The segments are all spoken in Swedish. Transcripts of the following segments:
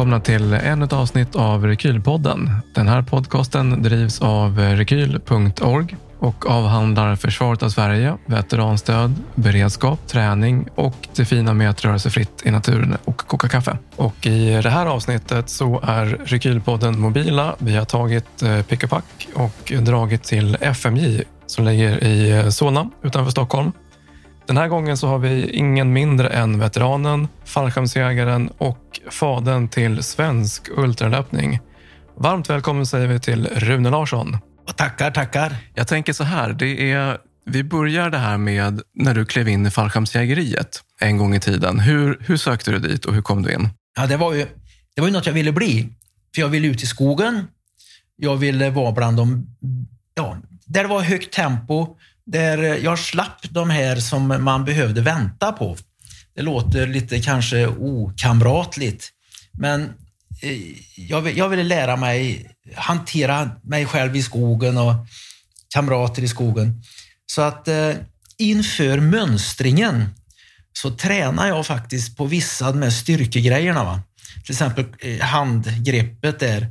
välkomna till ännu ett avsnitt av Rekylpodden. Den här podcasten drivs av rekyl.org och avhandlar försvaret av Sverige, veteranstöd, beredskap, träning och det fina med att röra sig fritt i naturen och koka kaffe. Och i det här avsnittet så är Rekylpodden mobila. Vi har tagit eh, pick och pack och dragit till FMJ som ligger i eh, Solna utanför Stockholm. Den här gången så har vi ingen mindre än veteranen, fallskärmsjägaren och fadern till svensk ultralöpning. Varmt välkommen säger vi till Rune Larsson. Tackar, tackar. Jag tänker så här, det är, vi börjar det här med när du klev in i fallskärmsjägeriet en gång i tiden. Hur, hur sökte du dit och hur kom du in? Ja, det, var ju, det var ju något jag ville bli. För jag ville ut i skogen. Jag ville vara bland de... Ja, där det var högt tempo, där jag slapp de här som man behövde vänta på. Det låter lite kanske okamratligt, men eh, jag, jag, jag ville lära mig hantera mig själv i skogen och kamrater i skogen. Så att eh, inför mönstringen så tränar jag faktiskt på vissa av de här styrkegrejerna. Va? Till exempel eh, handgreppet där.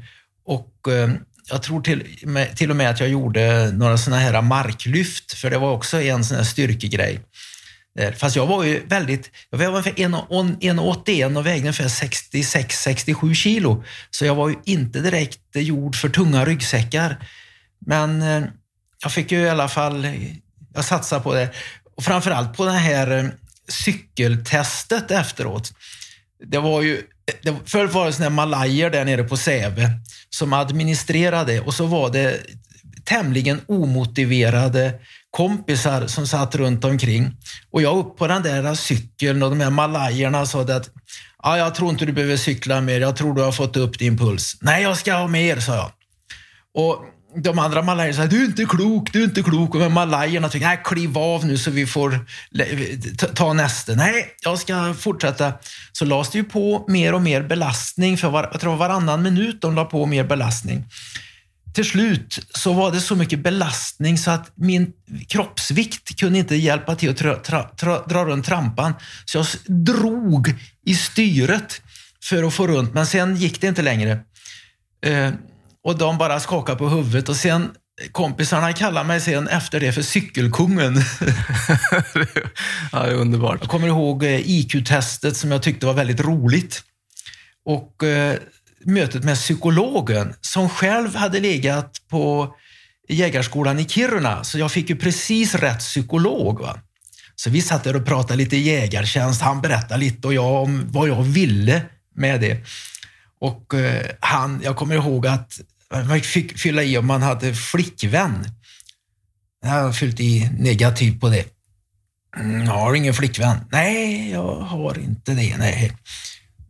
Och eh, jag tror till, med, till och med att jag gjorde några sådana här marklyft, för det var också en sån här styrkegrej. Eh, fast jag var ju väldigt, jag var ungefär 1,81 och vägde ungefär 66-67 kilo. Så jag var ju inte direkt gjord för tunga ryggsäckar. Men eh, jag fick ju i alla fall, eh, jag satsade på det. Och framförallt på det här cykeltestet efteråt. Det var ju, det, förr var det sådana malajer där nere på Säve som administrerade och så var det tämligen omotiverade kompisar som satt runt omkring. Och jag upp på den där cykeln och de här malajerna sa att ah, jag tror inte du behöver cykla mer, jag tror du har fått upp din puls. Nej, jag ska ha mer, sa jag. Och de andra malajerna sa, du är inte klok, du är inte klok. Och malajerna tyckte, nej, kliv av nu så vi får ta nästa. Nej, jag ska fortsätta. Så lades det ju på mer och mer belastning, för var, jag tror varannan minut de la på mer belastning till slut så var det så mycket belastning så att min kroppsvikt kunde inte hjälpa till att tra, tra, tra, dra runt trampan. Så jag drog i styret för att få runt, men sen gick det inte längre. Eh, och de bara skakade på huvudet och sen kompisarna kallade mig sen efter det för cykelkungen. ja, det är underbart. Jag kommer ihåg eh, IQ-testet som jag tyckte var väldigt roligt. Och eh, mötet med psykologen som själv hade legat på jägarskolan i Kiruna. Så jag fick ju precis rätt psykolog. Va? Så vi satt där och pratade lite jägartjänst. Han berättade lite och jag om vad jag ville med det. Och eh, han, jag kommer ihåg att man fick fylla i om man hade flickvän. Jag har fyllt i negativt på det. Jag har ingen flickvän. Nej, jag har inte det. Nej.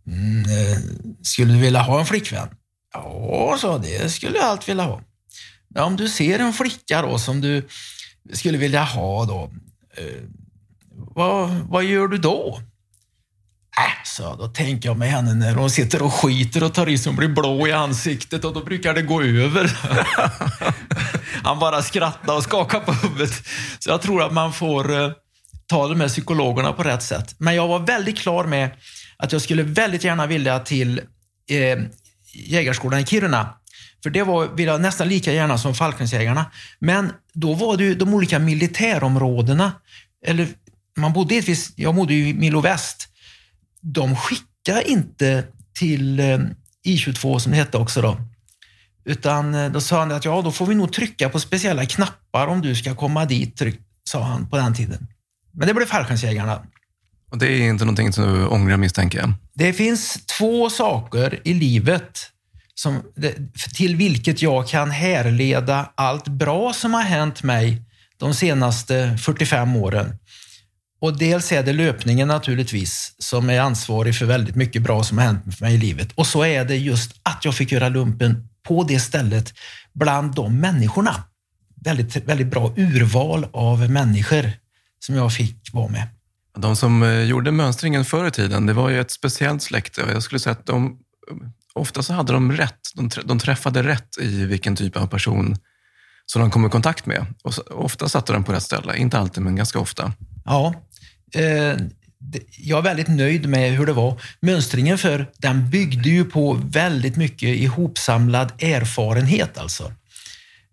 Mm, eh, skulle du vilja ha en flickvän? Ja, sa det skulle jag allt vilja ha. Men om du ser en flicka då som du skulle vilja ha då, eh, vad, vad gör du då? Äh, så då tänker jag med henne när hon sitter och skiter och tar i som blir blå i ansiktet och då brukar det gå över. Han bara skrattar och skakar på huvudet. Så jag tror att man får eh, ta de här psykologerna på rätt sätt. Men jag var väldigt klar med att jag skulle väldigt gärna vilja till eh, Jägarskolan i Kiruna. För det var, vill jag nästan lika gärna som Falklandsjägarna. Men då var det ju de olika militärområdena, eller man bodde i jag bodde i Milo Väst. De skickade inte till eh, I22 som det hette också då. Utan eh, då sa han att ja, då får vi nog trycka på speciella knappar om du ska komma dit, tryck, sa han på den tiden. Men det blev fallskärmsjägarna. Och det är inte någonting som du ångrar misstänker jag? Det finns två saker i livet som, till vilket jag kan härleda allt bra som har hänt mig de senaste 45 åren. Och dels är det löpningen naturligtvis, som är ansvarig för väldigt mycket bra som har hänt för mig i livet. Och så är det just att jag fick göra lumpen på det stället bland de människorna. Väldigt, väldigt bra urval av människor som jag fick vara med. De som eh, gjorde mönstringen förr i tiden, det var ju ett speciellt släkte. Jag skulle säga att de, ofta så hade de rätt. De, träffade rätt i vilken typ av person som de kom i kontakt med. Och ofta satte de på rätt ställe. Inte alltid, men ganska ofta. Ja. Eh, jag är väldigt nöjd med hur det var. Mönstringen för den byggde ju på väldigt mycket ihopsamlad erfarenhet alltså.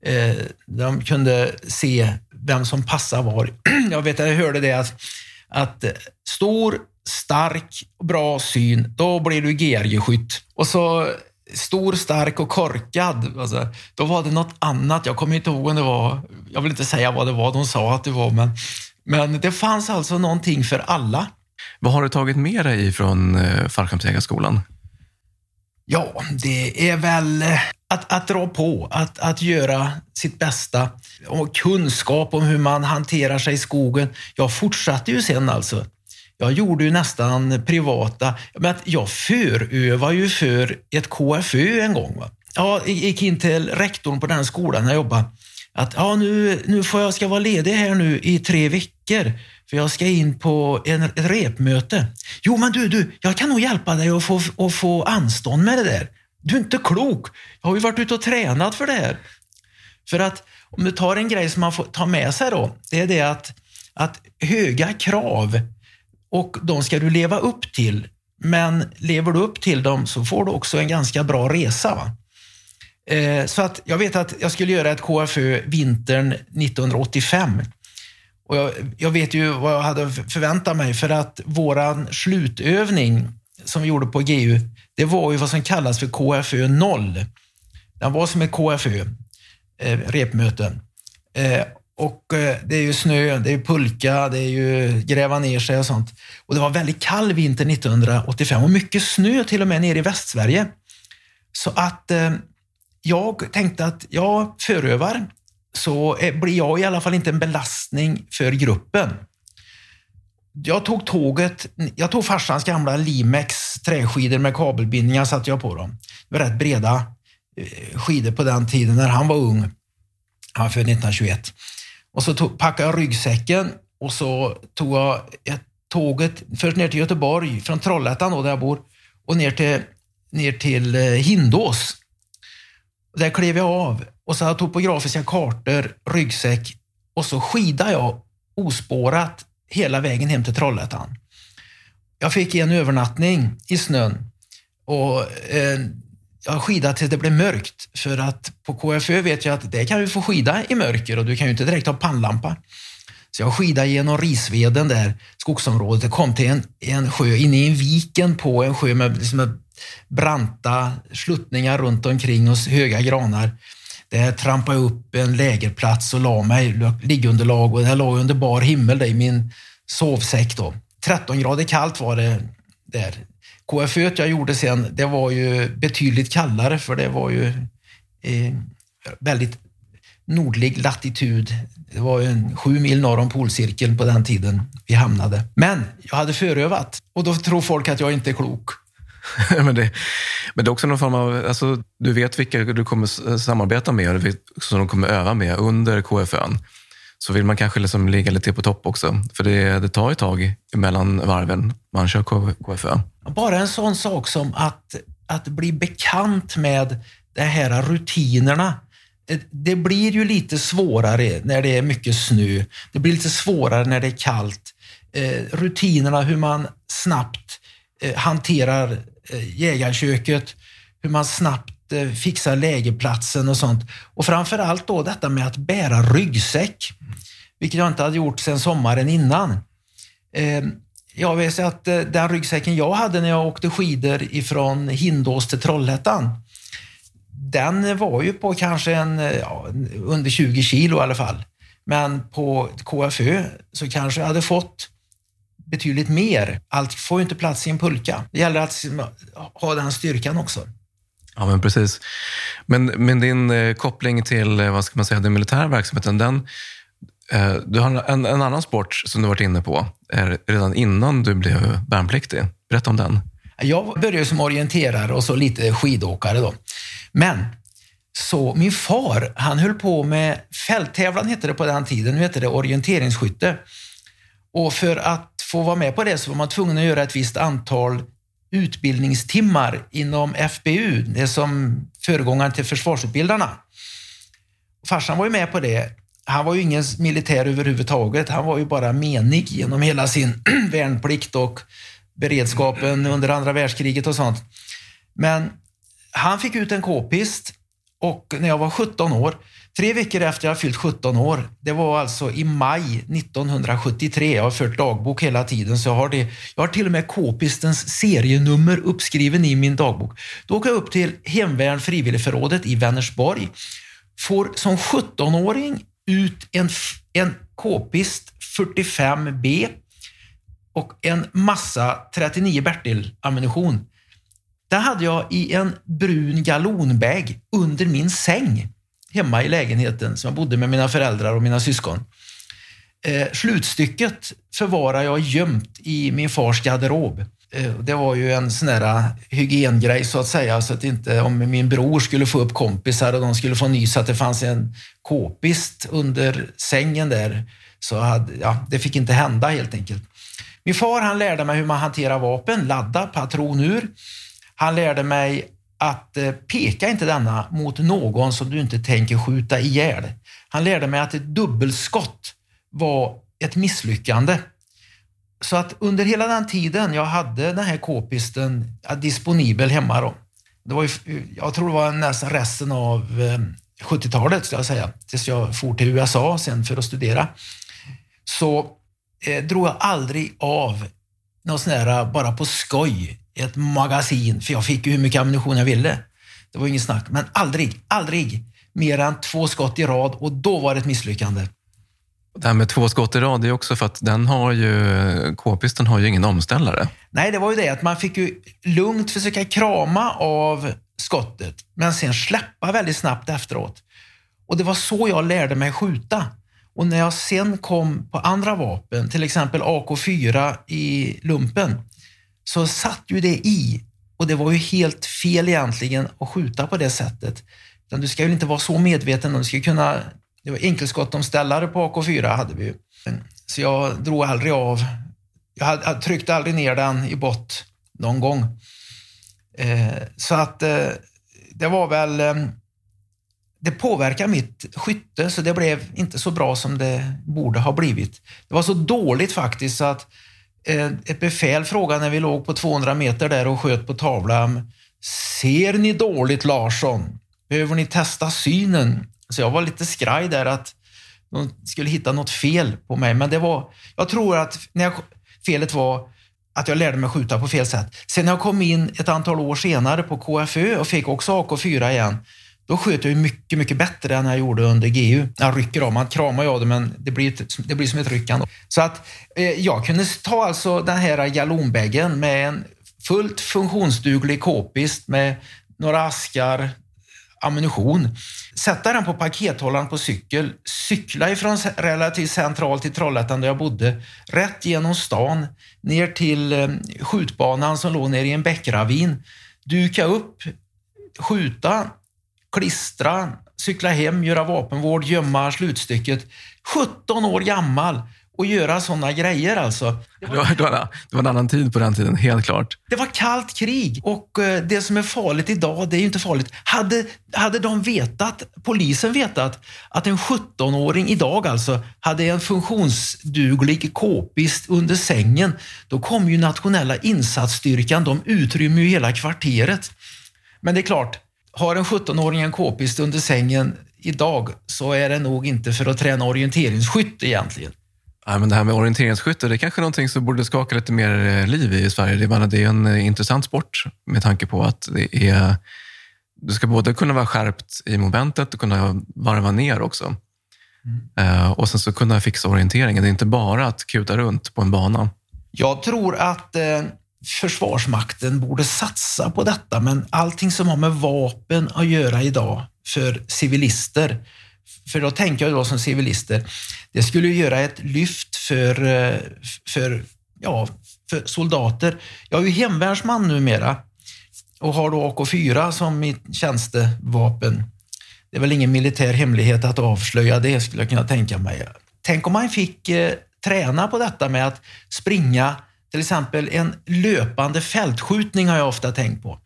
Eh, de kunde se vem som passar var. Jag vet jag hörde det att, att eh, stor, stark, bra syn, då blir du GRG-skytt. Och så eh, stor, stark och korkad. Alltså, då var det något annat. Jag kommer inte ihåg om det var, jag vill inte säga vad det var de sa att det var, men, men det fanns alltså någonting för alla. Vad har du tagit med dig från eh, Fallskärmsjägarskolan? Ja, det är väl eh, att, att dra på, att, att göra sitt bästa och kunskap om hur man hanterar sig i skogen. Jag fortsatte ju sen alltså. Jag gjorde ju nästan privata, men jag förövar ju för ett KFÖ en gång. Va? Jag gick in till rektorn på den skolan jag jobbade. Att ja, nu, nu får jag, ska vara ledig här nu i tre veckor för jag ska in på en, ett repmöte. Jo, men du, du, jag kan nog hjälpa dig att få, att få anstånd med det där. Du är inte klok. Jag har ju varit ute och tränat för det här. För att om du tar en grej som man får ta med sig då, det är det att, att höga krav och de ska du leva upp till. Men lever du upp till dem så får du också en ganska bra resa. Eh, så att jag vet att jag skulle göra ett KFÖ vintern 1985. Och jag, jag, vet ju vad jag hade förväntat mig för att våran slutövning som vi gjorde på GU, det var ju vad som kallas för KFÖ 0. Den var som ett KFÖ, eh, repmöten. Eh, och eh, det är ju snö, det är pulka, det är ju gräva ner sig och sånt. Och det var väldigt kall vinter 1985 och mycket snö till och med nere i Västsverige. Så att eh, jag tänkte att jag förövar så eh, blir jag i alla fall inte en belastning för gruppen. Jag tog tåget, jag tog farsans gamla Limex träskidor med kabelbindningar satte jag på dem. Det var rätt breda eh, skidor på den tiden när han var ung. Han var född 1921. Och så tog, packade jag ryggsäcken och så tog jag ett, tåget först ner till Göteborg, från Trollhättan då, där jag bor, och ner till, ner till eh, Hindås. Där klev jag av och så har jag topografiska kartor, ryggsäck och så skidade jag ospårat hela vägen hem till Trollhättan. Jag fick en övernattning i snön och eh, jag skidade tills det blev mörkt. För att på KFÖ vet jag att det kan du få skida i mörker och du kan ju inte direkt ha pannlampa. Så jag skidade genom Risveden där, skogsområdet. Jag kom till en, en sjö, inne i en viken på en sjö med liksom branta sluttningar runt omkring och höga granar. Där trampade jag upp en lägerplats och la mig, liggunderlag och jag låg under bar himmel i min sovsäck. Då. 13 grader kallt var det där. KFÖ jag gjorde sen, det var ju betydligt kallare för det var ju eh, väldigt nordlig latitud. Det var ju en sju mil norr om polcirkeln på den tiden vi hamnade. Men jag hade förövat och då tror folk att jag inte är klok. men, det, men det är också någon form av, alltså, du vet vilka du kommer samarbeta med och som de kommer öva med under KFÖn. Så vill man kanske liksom ligga lite på topp också, för det, det tar ett tag mellan varven man kör KFÖ. Bara en sån sak som att, att bli bekant med de här rutinerna. Eh, det blir ju lite svårare när det är mycket snö. Det blir lite svårare när det är kallt. Eh, rutinerna, hur man snabbt eh, hanterar Eh, jägarköket, hur man snabbt eh, fixar lägerplatsen och sånt. Och framför allt då detta med att bära ryggsäck, vilket jag inte hade gjort sedan sommaren innan. Eh, jag vet att den ryggsäcken jag hade när jag åkte skidor ifrån Hindås till Trollhättan, den var ju på kanske en, ja, under 20 kilo i alla fall. Men på KFÖ så kanske jag hade fått betydligt mer. Allt får ju inte plats i en pulka. Det gäller att ha den styrkan också. Ja, men precis. Men, men din eh, koppling till eh, vad ska man säga, den militära verksamheten, den, eh, du har en, en, annan sport som du varit inne på eh, redan innan du blev värnpliktig. Berätta om den. Jag började som orienterare och så lite skidåkare. Då. Men så min far, han höll på med fälttävlan hette det på den tiden. Nu heter det orienteringsskytte. Och för att få vara med på det så var man tvungen att göra ett visst antal utbildningstimmar inom FBU, det som föregångaren till försvarsutbildarna. Farsan var ju med på det han var ju ingen militär överhuvudtaget. Han var ju bara menig genom hela sin värnplikt och beredskapen under andra världskriget och sånt. Men han fick ut en k-pist och när jag var 17 år, tre veckor efter jag fyllt 17 år, det var alltså i maj 1973, jag har fört dagbok hela tiden, så jag har, det, jag har till och med k-pistens serienummer uppskriven i min dagbok. Då åker jag upp till Hemvärn frivilligförrådet i Vänersborg, får som 17-åring ut en, en k-pist 45B och en massa 39 Bertil-ammunition. Det hade jag i en brun galonbag under min säng hemma i lägenheten som jag bodde med mina föräldrar och mina syskon. Eh, slutstycket förvarar jag gömt i min fars garderob. Eh, det var ju en sån där eh, hygiengrej så att säga, så att inte om min bror skulle få upp kompisar och de skulle få nys att det fanns en k-pist under sängen där, så hade, ja, det fick inte hända helt enkelt. Min far han lärde mig hur man hanterar vapen, ladda, patron ur. Han lärde mig att eh, peka inte denna mot någon som du inte tänker skjuta ihjäl. Han lärde mig att ett dubbelskott var ett misslyckande. Så att under hela den tiden jag hade den här k-pisten disponibel hemma då, det var ju, jag tror det var nästan resten av eh, 70-talet, ska jag säga, tills jag for till USA sen för att studera, så eh, drog jag aldrig av något sån här eh, bara på skoj ett magasin, för jag fick ju hur mycket ammunition jag ville. Det var inget snack, men aldrig, aldrig mer än två skott i rad och då var det ett misslyckande. Det här med två skott i rad, det är också för att den har ju, k-pisten har ju ingen omställare. Nej, det var ju det att man fick ju lugnt försöka krama av skottet, men sen släppa väldigt snabbt efteråt. Och det var så jag lärde mig skjuta. Och när jag sen kom på andra vapen, till exempel AK4 i lumpen, så satt ju det i. Och det var ju helt fel egentligen att skjuta på det sättet. Utan du ska ju inte vara så medveten. Du ska kunna, det var enkelskottomställare på AK4 hade vi ju. Så jag drog aldrig av. Jag, hade, jag tryckte aldrig ner den i bott någon gång. Eh, så att eh, det var väl eh, det påverkade mitt skytte så det blev inte så bra som det borde ha blivit. Det var så dåligt faktiskt så att Eh, ett befäl frågade när vi låg på 200 meter där och sköt på tavlan. Ser ni dåligt Larsson? Behöver ni testa synen? Så jag var lite skraj där att de skulle hitta något fel på mig. Men det var, jag tror att när jag, felet var att jag lärde mig skjuta på fel sätt. Sen när jag kom in ett antal år senare på KFÖ och fick också AK4 igen, då sköt jag mycket, mycket bättre än jag gjorde under GU. Jag rycker av, man kramar ju av det men det blir, det blir som ett ryckande. Så att eh, jag kunde ta alltså den här galonbäggen med en fullt funktionsduglig k-pist med några askar ammunition, sätta den på pakethållaren på cykel, cykla ifrån relativt centralt till Trollhättan där jag bodde, rätt genom stan, ner till eh, skjutbanan som låg nere i en bäckravin, duka upp, skjuta, klistra, cykla hem, göra vapenvård, gömma slutstycket. 17 år gammal och göra sådana grejer alltså. Det var, det, var, det var en annan tid på den tiden, helt klart. Det var kallt krig och eh, det som är farligt idag, det är ju inte farligt. Hade, hade de vetat, polisen vetat, att en 17-åring idag alltså hade en funktionsduglig k-pist under sängen, då kommer ju nationella insatsstyrkan, de utrymmer ju hela kvarteret. Men det är klart, har en 17-åring en k-pist under sängen idag så är det nog inte för att träna orienteringsskytt egentligen. Ja, men det här med orienteringsskytte, det är kanske någonting som borde skaka lite mer eh, liv i Sverige. Det är en eh, intressant sport med tanke på att det är, du ska både kunna vara skärpt i momentet och kunna varva ner också. Mm. Uh, och sen så kunna fixa orienteringen. Det är inte bara att kuta runt på en bana. Jag tror att eh, Försvarsmakten borde satsa på detta, men allting som har med vapen att göra idag för civilister, för då tänker jag då som civilister, det skulle göra ett lyft för, för, ja, för soldater. Jag är ju hemvärnsman numera och har då AK4 som mitt tjänstevapen. Det är väl ingen militär hemlighet att avslöja det, skulle jag kunna tänka mig. Tänk om man fick eh, träna på detta med att springa till exempel en löpande fältskjutning har jag ofta tänkt på.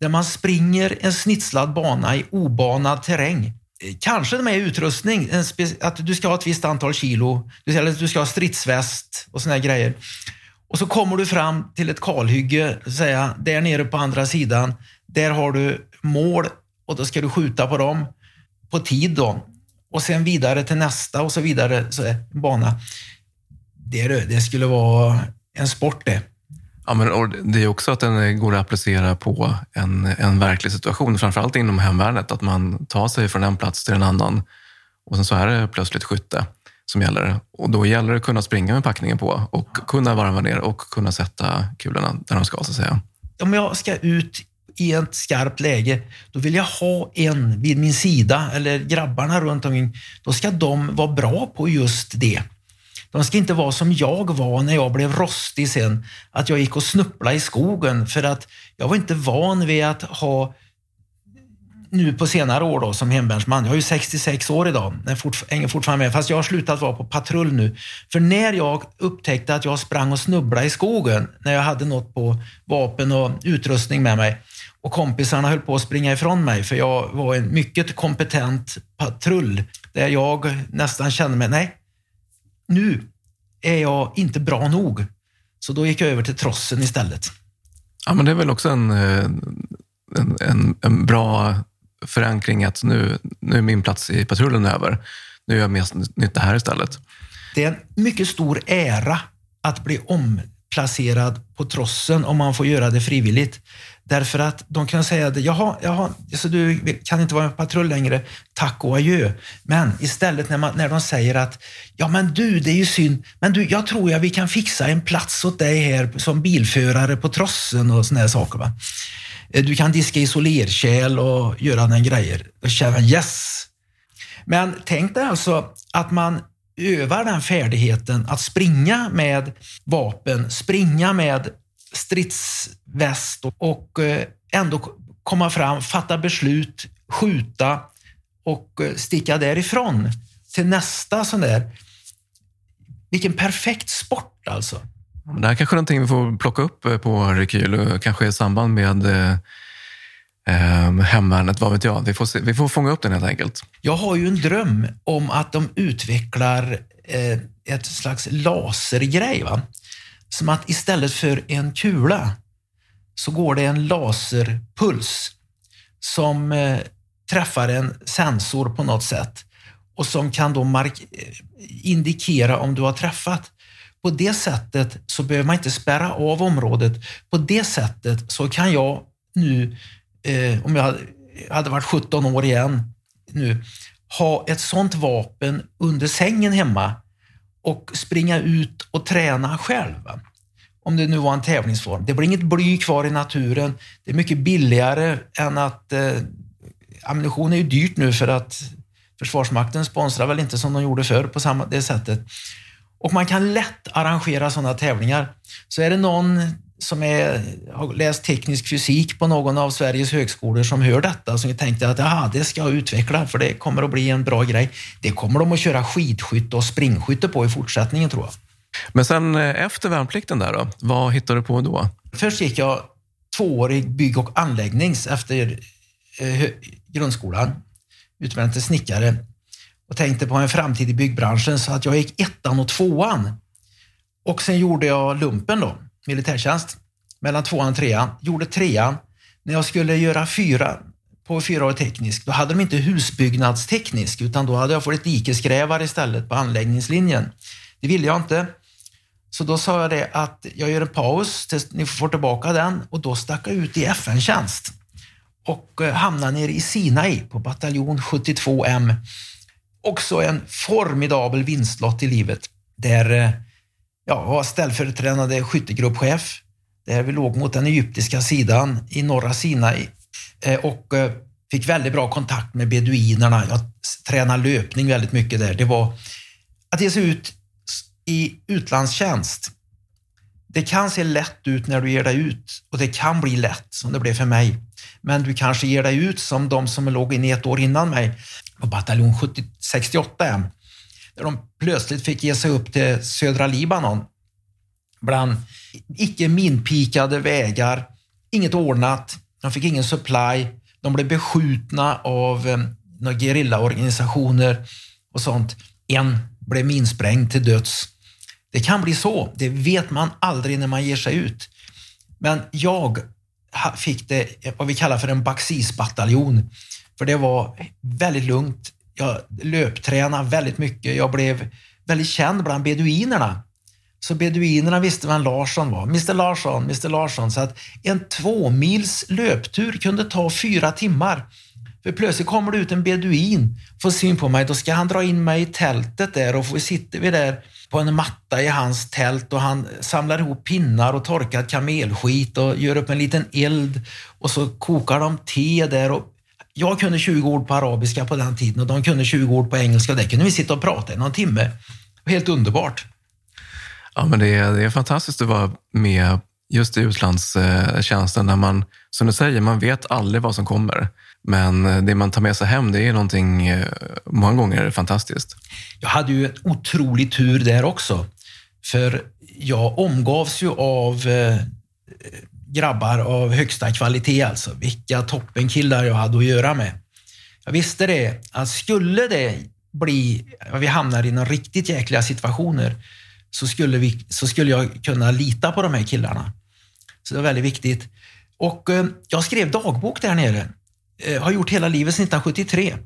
Där man springer en snitslad bana i obanad terräng. Eh, kanske med utrustning, att du ska ha ett visst antal kilo, eller du ska ha stridsväst och såna här grejer. Och så kommer du fram till ett kalhygge, säga, där nere på andra sidan, där har du mål och då ska du skjuta på dem på tid då. Och sen vidare till nästa och så vidare, så är bana. Det, det skulle vara en sport det. Ja, men det är också att den går att applicera på en, en verklig situation, framförallt inom hemvärnet, att man tar sig från en plats till en annan och sen så är det plötsligt skytte som gäller. Och då gäller det att kunna springa med packningen på och kunna varva ner och kunna sätta kulorna där de ska, så att säga. Om jag ska ut i ett skarpt läge, då vill jag ha en vid min sida, eller grabbarna runt omkring. Då ska de vara bra på just det. De ska inte vara som jag var när jag blev rostig sen, att jag gick och snubblade i skogen för att jag var inte van vid att ha nu på senare år då, som hemvärnsman. Jag är ju 66 år idag, jag hänger fortfarande med, fast jag har slutat vara på patrull nu. För när jag upptäckte att jag sprang och snubblade i skogen, när jag hade något på vapen och utrustning med mig och kompisarna höll på att springa ifrån mig, för jag var en mycket kompetent patrull, där jag nästan kände mig, nej, nu är jag inte bra nog. Så då gick jag över till trossen istället. Ja, men det är väl också en, eh, en, en, en bra förankring att nu, nu är min plats i patrullen över. Nu gör jag mest nytta här istället. Det är en mycket stor ära att bli omplacerad på trossen om man får göra det frivilligt. Därför att de kan säga att jaha, jaha så du kan inte vara en patrull längre, tack och adjö. Men istället när, man, när de säger att ja men du, det är ju synd, men du, jag tror jag vi kan fixa en plats åt dig här som bilförare på trossen och såna här saker. Va? Eh, du kan diska isolerkärl och göra den grejer. Då känner man yes! Men tänk dig alltså att man övar den färdigheten att springa med vapen, springa med stridsväst och eh, ändå komma fram, fatta beslut, skjuta och eh, sticka därifrån till nästa sån där. Vilken perfekt sport alltså. Det här kanske är någonting vi får plocka upp eh, på Rekyl, kanske i samband med eh, hemvärnet, vad vet jag. Vi får, se, vi får fånga upp den helt enkelt. Jag har ju en dröm om att de utvecklar eh, ett slags lasergrej. Va? Som att istället för en kula så går det en laserpuls som eh, träffar en sensor på något sätt och som kan då mark indikera om du har träffat. På det sättet så behöver man inte spärra av området. På det sättet så kan jag nu, eh, om jag hade varit 17 år igen nu, ha ett sånt vapen under sängen hemma och springa ut och träna själv. Om det nu var en tävlingsform. Det blir inget bly kvar i naturen. Det är mycket billigare än att... Eh, ammunition är ju dyrt nu för att Försvarsmakten sponsrar väl inte som de gjorde förr på samma det sättet. Och man kan lätt arrangera sådana tävlingar. Så är det någon som är, har läst teknisk fysik på någon av Sveriges högskolor som hör detta som tänkte att Aha, det ska jag utveckla för det kommer att bli en bra grej. Det kommer de att köra skidskytte och springskytte på i fortsättningen tror jag. Men sen eh, efter värnplikten där då, vad hittade du på då? Först gick jag tvåårig bygg och anläggnings efter eh, grundskolan, utbildad till snickare och tänkte på en framtid i byggbranschen så att jag gick ettan och tvåan. Och sen gjorde jag lumpen då, militärtjänst, mellan tvåan och trean. Gjorde trean. När jag skulle göra fyra på fyraårig teknisk, då hade de inte husbyggnadsteknisk utan då hade jag fått ett dikesgrävare istället på anläggningslinjen. Det ville jag inte. Så då sa jag det att jag gör en paus tills ni får tillbaka den och då stack jag ut i FN-tjänst och eh, hamnade nere i Sinai på bataljon 72M också en formidabel vinstlott i livet. Där eh, ja, jag var ställföreträdande skyttegruppchef, där vi låg mot den egyptiska sidan i norra Sinai eh, och eh, fick väldigt bra kontakt med beduinerna. Jag tränade löpning väldigt mycket där. Det var att ge sig ut i utlandstjänst. Det kan se lätt ut när du ger dig ut och det kan bli lätt som det blev för mig. Men du kanske ger dig ut som de som låg inne ett år innan mig på bataljon 68M, där de plötsligt fick ge sig upp till södra Libanon bland icke minpikade vägar, inget ordnat, de fick ingen supply, de blev beskjutna av eh, några gerillaorganisationer och sånt. En blev minsprängd till döds. Det kan bli så. Det vet man aldrig när man ger sig ut. Men jag fick det vad vi kallar för en baxisbataljon. För det var väldigt lugnt. Jag löptränade väldigt mycket. Jag blev väldigt känd bland beduinerna. Så beduinerna visste vem Larsson var. Mr Larsson, Mr Larsson. Så att en två mils löptur kunde ta fyra timmar. För plötsligt kommer det ut en beduin, får syn på mig, då ska han dra in mig i tältet där och sitter vi där på en matta i hans tält och han samlar ihop pinnar och torkad kamelskit och gör upp en liten eld och så kokar de te där. Och jag kunde 20 ord på arabiska på den tiden och de kunde 20 ord på engelska. Där kunde vi sitta och prata i någon timme. Helt underbart. Ja, men det är, det är fantastiskt att vara med just i utlandstjänsten när man, som du säger, man vet aldrig vad som kommer. Men det man tar med sig hem, det är någonting eh, många gånger fantastiskt. Jag hade ju en otrolig tur där också. För jag omgavs ju av eh, grabbar av högsta kvalitet alltså. Vilka toppenkillar jag hade att göra med. Jag visste det, att skulle det bli, vi hamnar i några riktigt jäkliga situationer, så skulle, vi, så skulle jag kunna lita på de här killarna. Så det var väldigt viktigt. Och eh, jag skrev dagbok där nere. Eh, har gjort hela livet sedan 1973.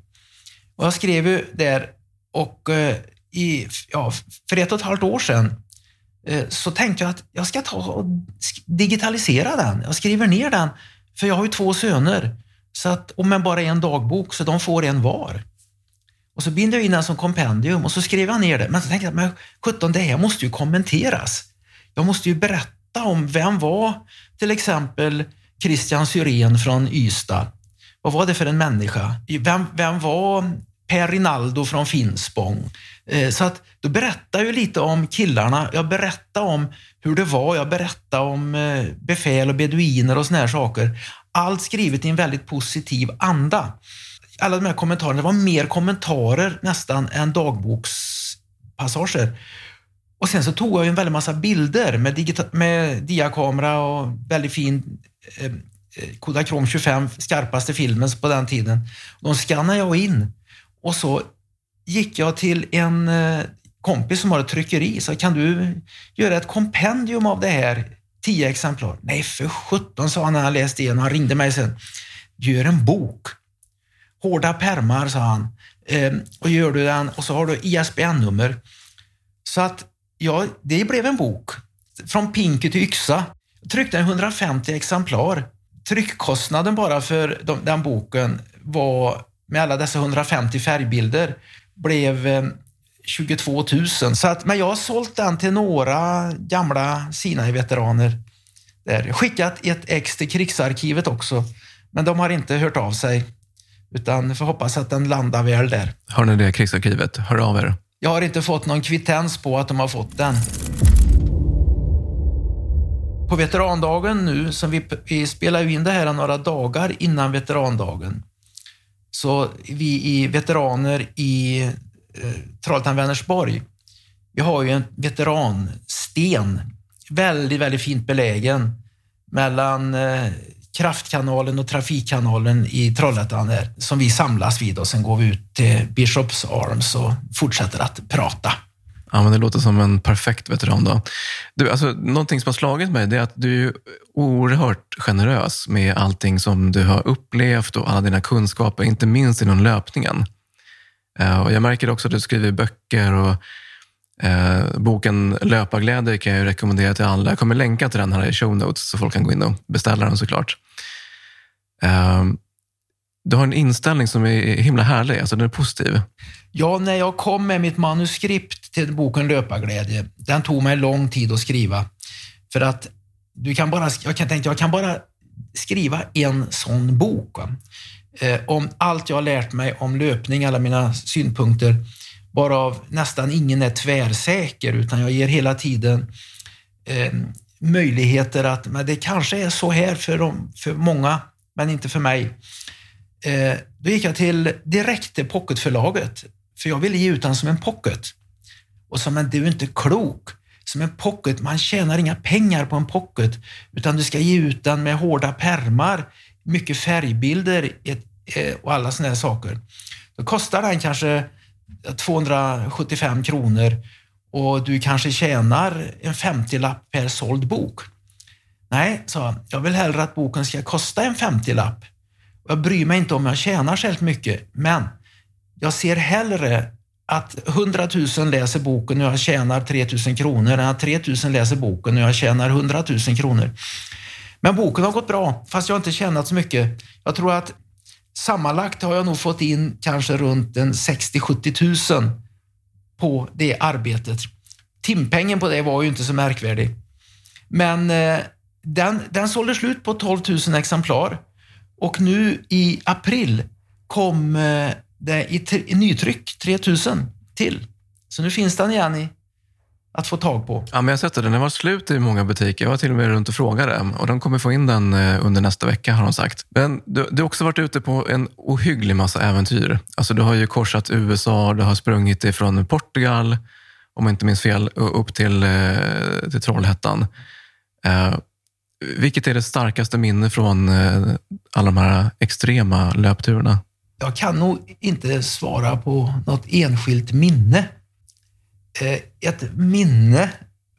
Och jag skrev ju där och eh, i, ja, för ett och ett halvt år sedan Eh, så tänkte jag att jag ska ta och digitalisera den. Jag skriver ner den, för jag har ju två söner. Så att, och men bara en dagbok, så de får en var. Och så binder jag in den som kompendium och så skriver jag ner det. Men så tänkte jag, men 17, det här måste ju kommenteras. Jag måste ju berätta om vem var till exempel Christian Syrén från Ystad? Vad var det för en människa? Vem, vem var Per Rinaldo från Finspång? Eh, så att då berättar jag lite om killarna. Jag berättar om hur det var. Jag berättar om eh, befäl och beduiner och såna här saker. Allt skrivet i en väldigt positiv anda alla de här kommentarerna, det var mer kommentarer nästan än dagbokspassager. Och sen så tog jag en väldig massa bilder med, med diakamera och väldigt fin eh, eh Kodachrome 25, skarpaste filmen på den tiden. De skannade jag in och så gick jag till en eh, kompis som har ett tryckeri. Så kan du göra ett kompendium av det här? Tio exemplar. Nej, för sjutton, sa han när han läste igenom. Han ringde mig sen. Gör en bok. Hårda permar, sa han. Ehm, och gör du den och så har du ISBN-nummer. Så att, ja, det blev en bok. Från pinke till yxa. Tryckte 150 exemplar. Tryckkostnaden bara för de, den boken var, med alla dessa 150 färgbilder, blev eh, 22 000. Så att, men jag har sålt den till några gamla Sinai-veteraner. Skickat ett ex till krigsarkivet också, men de har inte hört av sig. Utan får hoppas att den landar väl där. Har ni det krigsarkivet? Hör av er. Jag har inte fått någon kvittens på att de har fått den. På veterandagen nu, som vi, vi spelar in det här några dagar innan veterandagen, så vi i veteraner i eh, Trollhättan-Vänersborg, vi har ju en veteransten, väldigt, väldigt fint belägen mellan eh, kraftkanalen och trafikkanalen i Trollhättan där, som vi samlas vid och sen går vi ut till Bishops Arms och fortsätter att prata. Ja, men det låter som en perfekt veteran. Då. Du, alltså, någonting som har slagit mig är att du är oerhört generös med allting som du har upplevt och alla dina kunskaper, inte minst inom löpningen. Eh, och jag märker också att du skriver böcker och eh, boken Löparglädje kan jag rekommendera till alla. Jag kommer länka till den här i show notes så folk kan gå in och beställa den såklart. Ehm, du har en inställning som är himla härlig, alltså den är positiv. Ja, när jag kom med mitt manuskript till boken Löparglädje, den tog mig lång tid att skriva. För att du kan bara, jag kan tänka, jag kan bara skriva en sån bok. Eh, om allt jag har lärt mig om löpning, alla mina synpunkter, varav nästan ingen är tvärsäker, utan jag ger hela tiden eh, möjligheter att, men det kanske är så här för, dem, för många men inte för mig. Eh, då gick jag till direkt till pocketförlaget, för jag ville ge ut den som en pocket. Och sa, men du är inte klok. Som en pocket, man tjänar inga pengar på en pocket, utan du ska ge ut den med hårda permar, mycket färgbilder eh, och alla sådana saker. Då kostar den kanske 275 kronor och du kanske tjänar en 50-lapp per såld bok. Nej, sa han, jag vill hellre att boken ska kosta en 50-lapp. Jag bryr mig inte om jag tjänar särskilt mycket, men jag ser hellre att 100 000 läser boken och jag tjänar 3 000 kronor än att 3 000 läser boken och jag tjänar 100 000 kronor. Men boken har gått bra, fast jag har inte tjänat så mycket. Jag tror att sammanlagt har jag nog fått in kanske runt 60-70 000 på det arbetet. Timpengen på det var ju inte så märkvärdig. Men eh, den, den sålde slut på 12 000 exemplar och nu i april kom eh, det i, i nytryck 3000 till. Så nu finns den igen i, att få tag på. Ja, men jag har sett det. Den har varit slut i många butiker. Jag var till och med runt och frågade och de kommer få in den eh, under nästa vecka har de sagt. Men du, du har också varit ute på en ohygglig massa äventyr. Alltså, du har ju korsat USA, du har sprungit ifrån Portugal, om jag inte minns fel, upp till, eh, till Trollhättan. Vilket är det starkaste minne från eh, alla de här extrema löpturerna? Jag kan nog inte svara på något enskilt minne. Eh, ett minne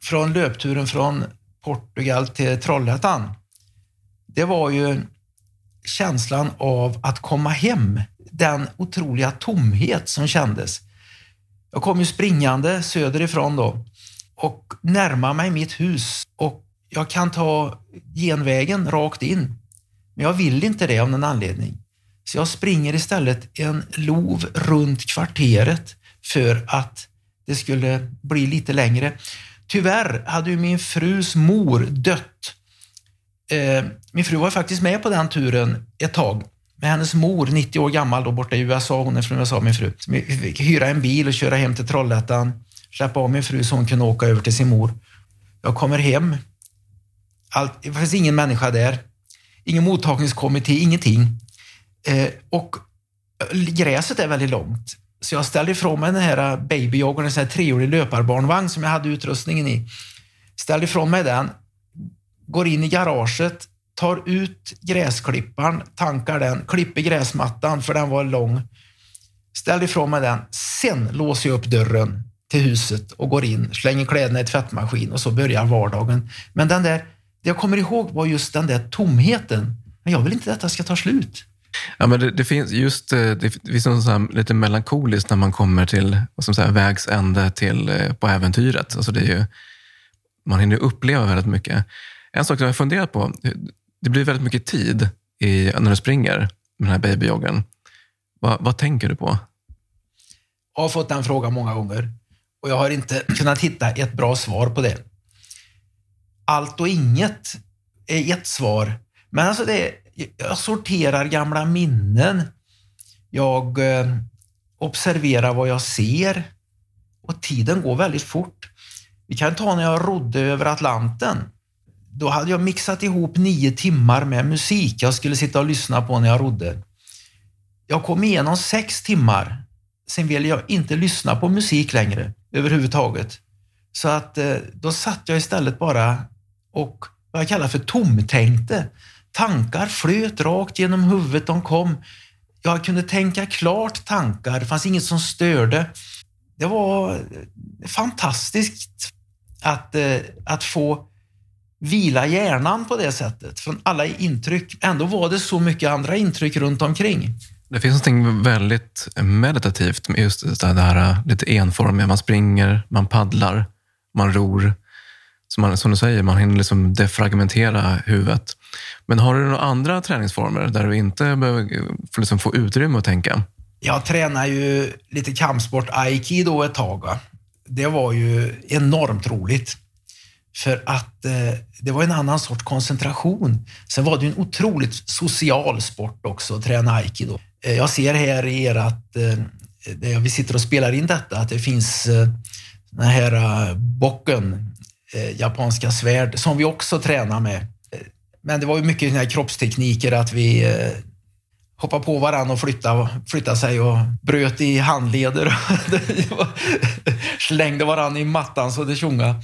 från löpturen från Portugal till Trollhättan, det var ju känslan av att komma hem. Den otroliga tomhet som kändes. Jag kom ju springande söderifrån då och närmade mig mitt hus och jag kan ta genvägen rakt in. Men jag vill inte det av någon anledning. Så jag springer istället en lov runt kvarteret för att det skulle bli lite längre. Tyvärr hade ju min frus mor dött. Eh, min fru var faktiskt med på den turen ett tag. Med hennes mor, 90 år gammal, då borta i USA. Hon är från USA, min fru. Så vi fick hyra en bil och köra hem till Trollhättan. Släppa av min fru så hon kunde åka över till sin mor. Jag kommer hem. Allt, det finns ingen människa där. Ingen mottagningskommitté, ingenting. Eh, och eh, gräset är väldigt långt. Så jag ställde ifrån mig den här eh, babyjoggen, en sån här treårig löparbarnvagn som jag hade utrustningen i. Ställde ifrån mig den, går in i garaget, tar ut gräsklipparen, tankar den, klipper gräsmattan för den var lång. Ställde ifrån mig den. Sen låser jag upp dörren till huset och går in, slänger kläderna i tvättmaskin och så börjar vardagen. Men den där, det jag kommer ihåg var just den där tomheten. Men jag vill inte att detta ska ta slut. Ja, men det, det finns just eh, det, finns något så lite melankoliskt när man kommer till vad som säger, vägs ände till, eh, på äventyret. Alltså det är ju, man hinner uppleva väldigt mycket. En sak som jag funderat på, det blir väldigt mycket tid i, när du springer med den här babyjoggen. Va, vad tänker du på? Jag har fått den frågan många gånger och jag har inte kunnat hitta ett bra svar på det. Allt och inget är ett svar, men alltså det, jag sorterar gamla minnen. Jag eh, observerar vad jag ser och tiden går väldigt fort. Vi kan ta när jag rodde över Atlanten. Då hade jag mixat ihop nio timmar med musik jag skulle sitta och lyssna på när jag rodde. Jag kom igenom sex timmar. Sen ville jag inte lyssna på musik längre överhuvudtaget. Så att eh, då satt jag istället bara och vad jag kallar för tomtänkte. Tankar flöt rakt genom huvudet, de kom. Jag kunde tänka klart tankar, det fanns inget som störde. Det var fantastiskt att, eh, att få vila hjärnan på det sättet från alla intryck. Ändå var det så mycket andra intryck runt omkring. Det finns något väldigt meditativt med just det här eh, lite enformiga. Man springer, man paddlar, man ror. Som, man, som du säger, man hinner liksom defragmentera huvudet. Men har du några andra träningsformer där du inte behöver eh, liksom få utrymme att tänka? Jag tränade ju lite kampsport aikido ett tag. Va? Det var ju enormt roligt. För att eh, det var en annan sorts koncentration. Sen var det en otroligt social sport också att träna aikido. Eh, jag ser här i ert, eh, där vi sitter och spelar in detta, att det finns eh, den här eh, bocken, Eh, japanska svärd, som vi också tränar med. Eh, men det var ju mycket här kroppstekniker, att vi eh, hoppade på varandra och flyttade, flyttade sig och bröt i handleder. Slängde varandra i mattan så det tjongade.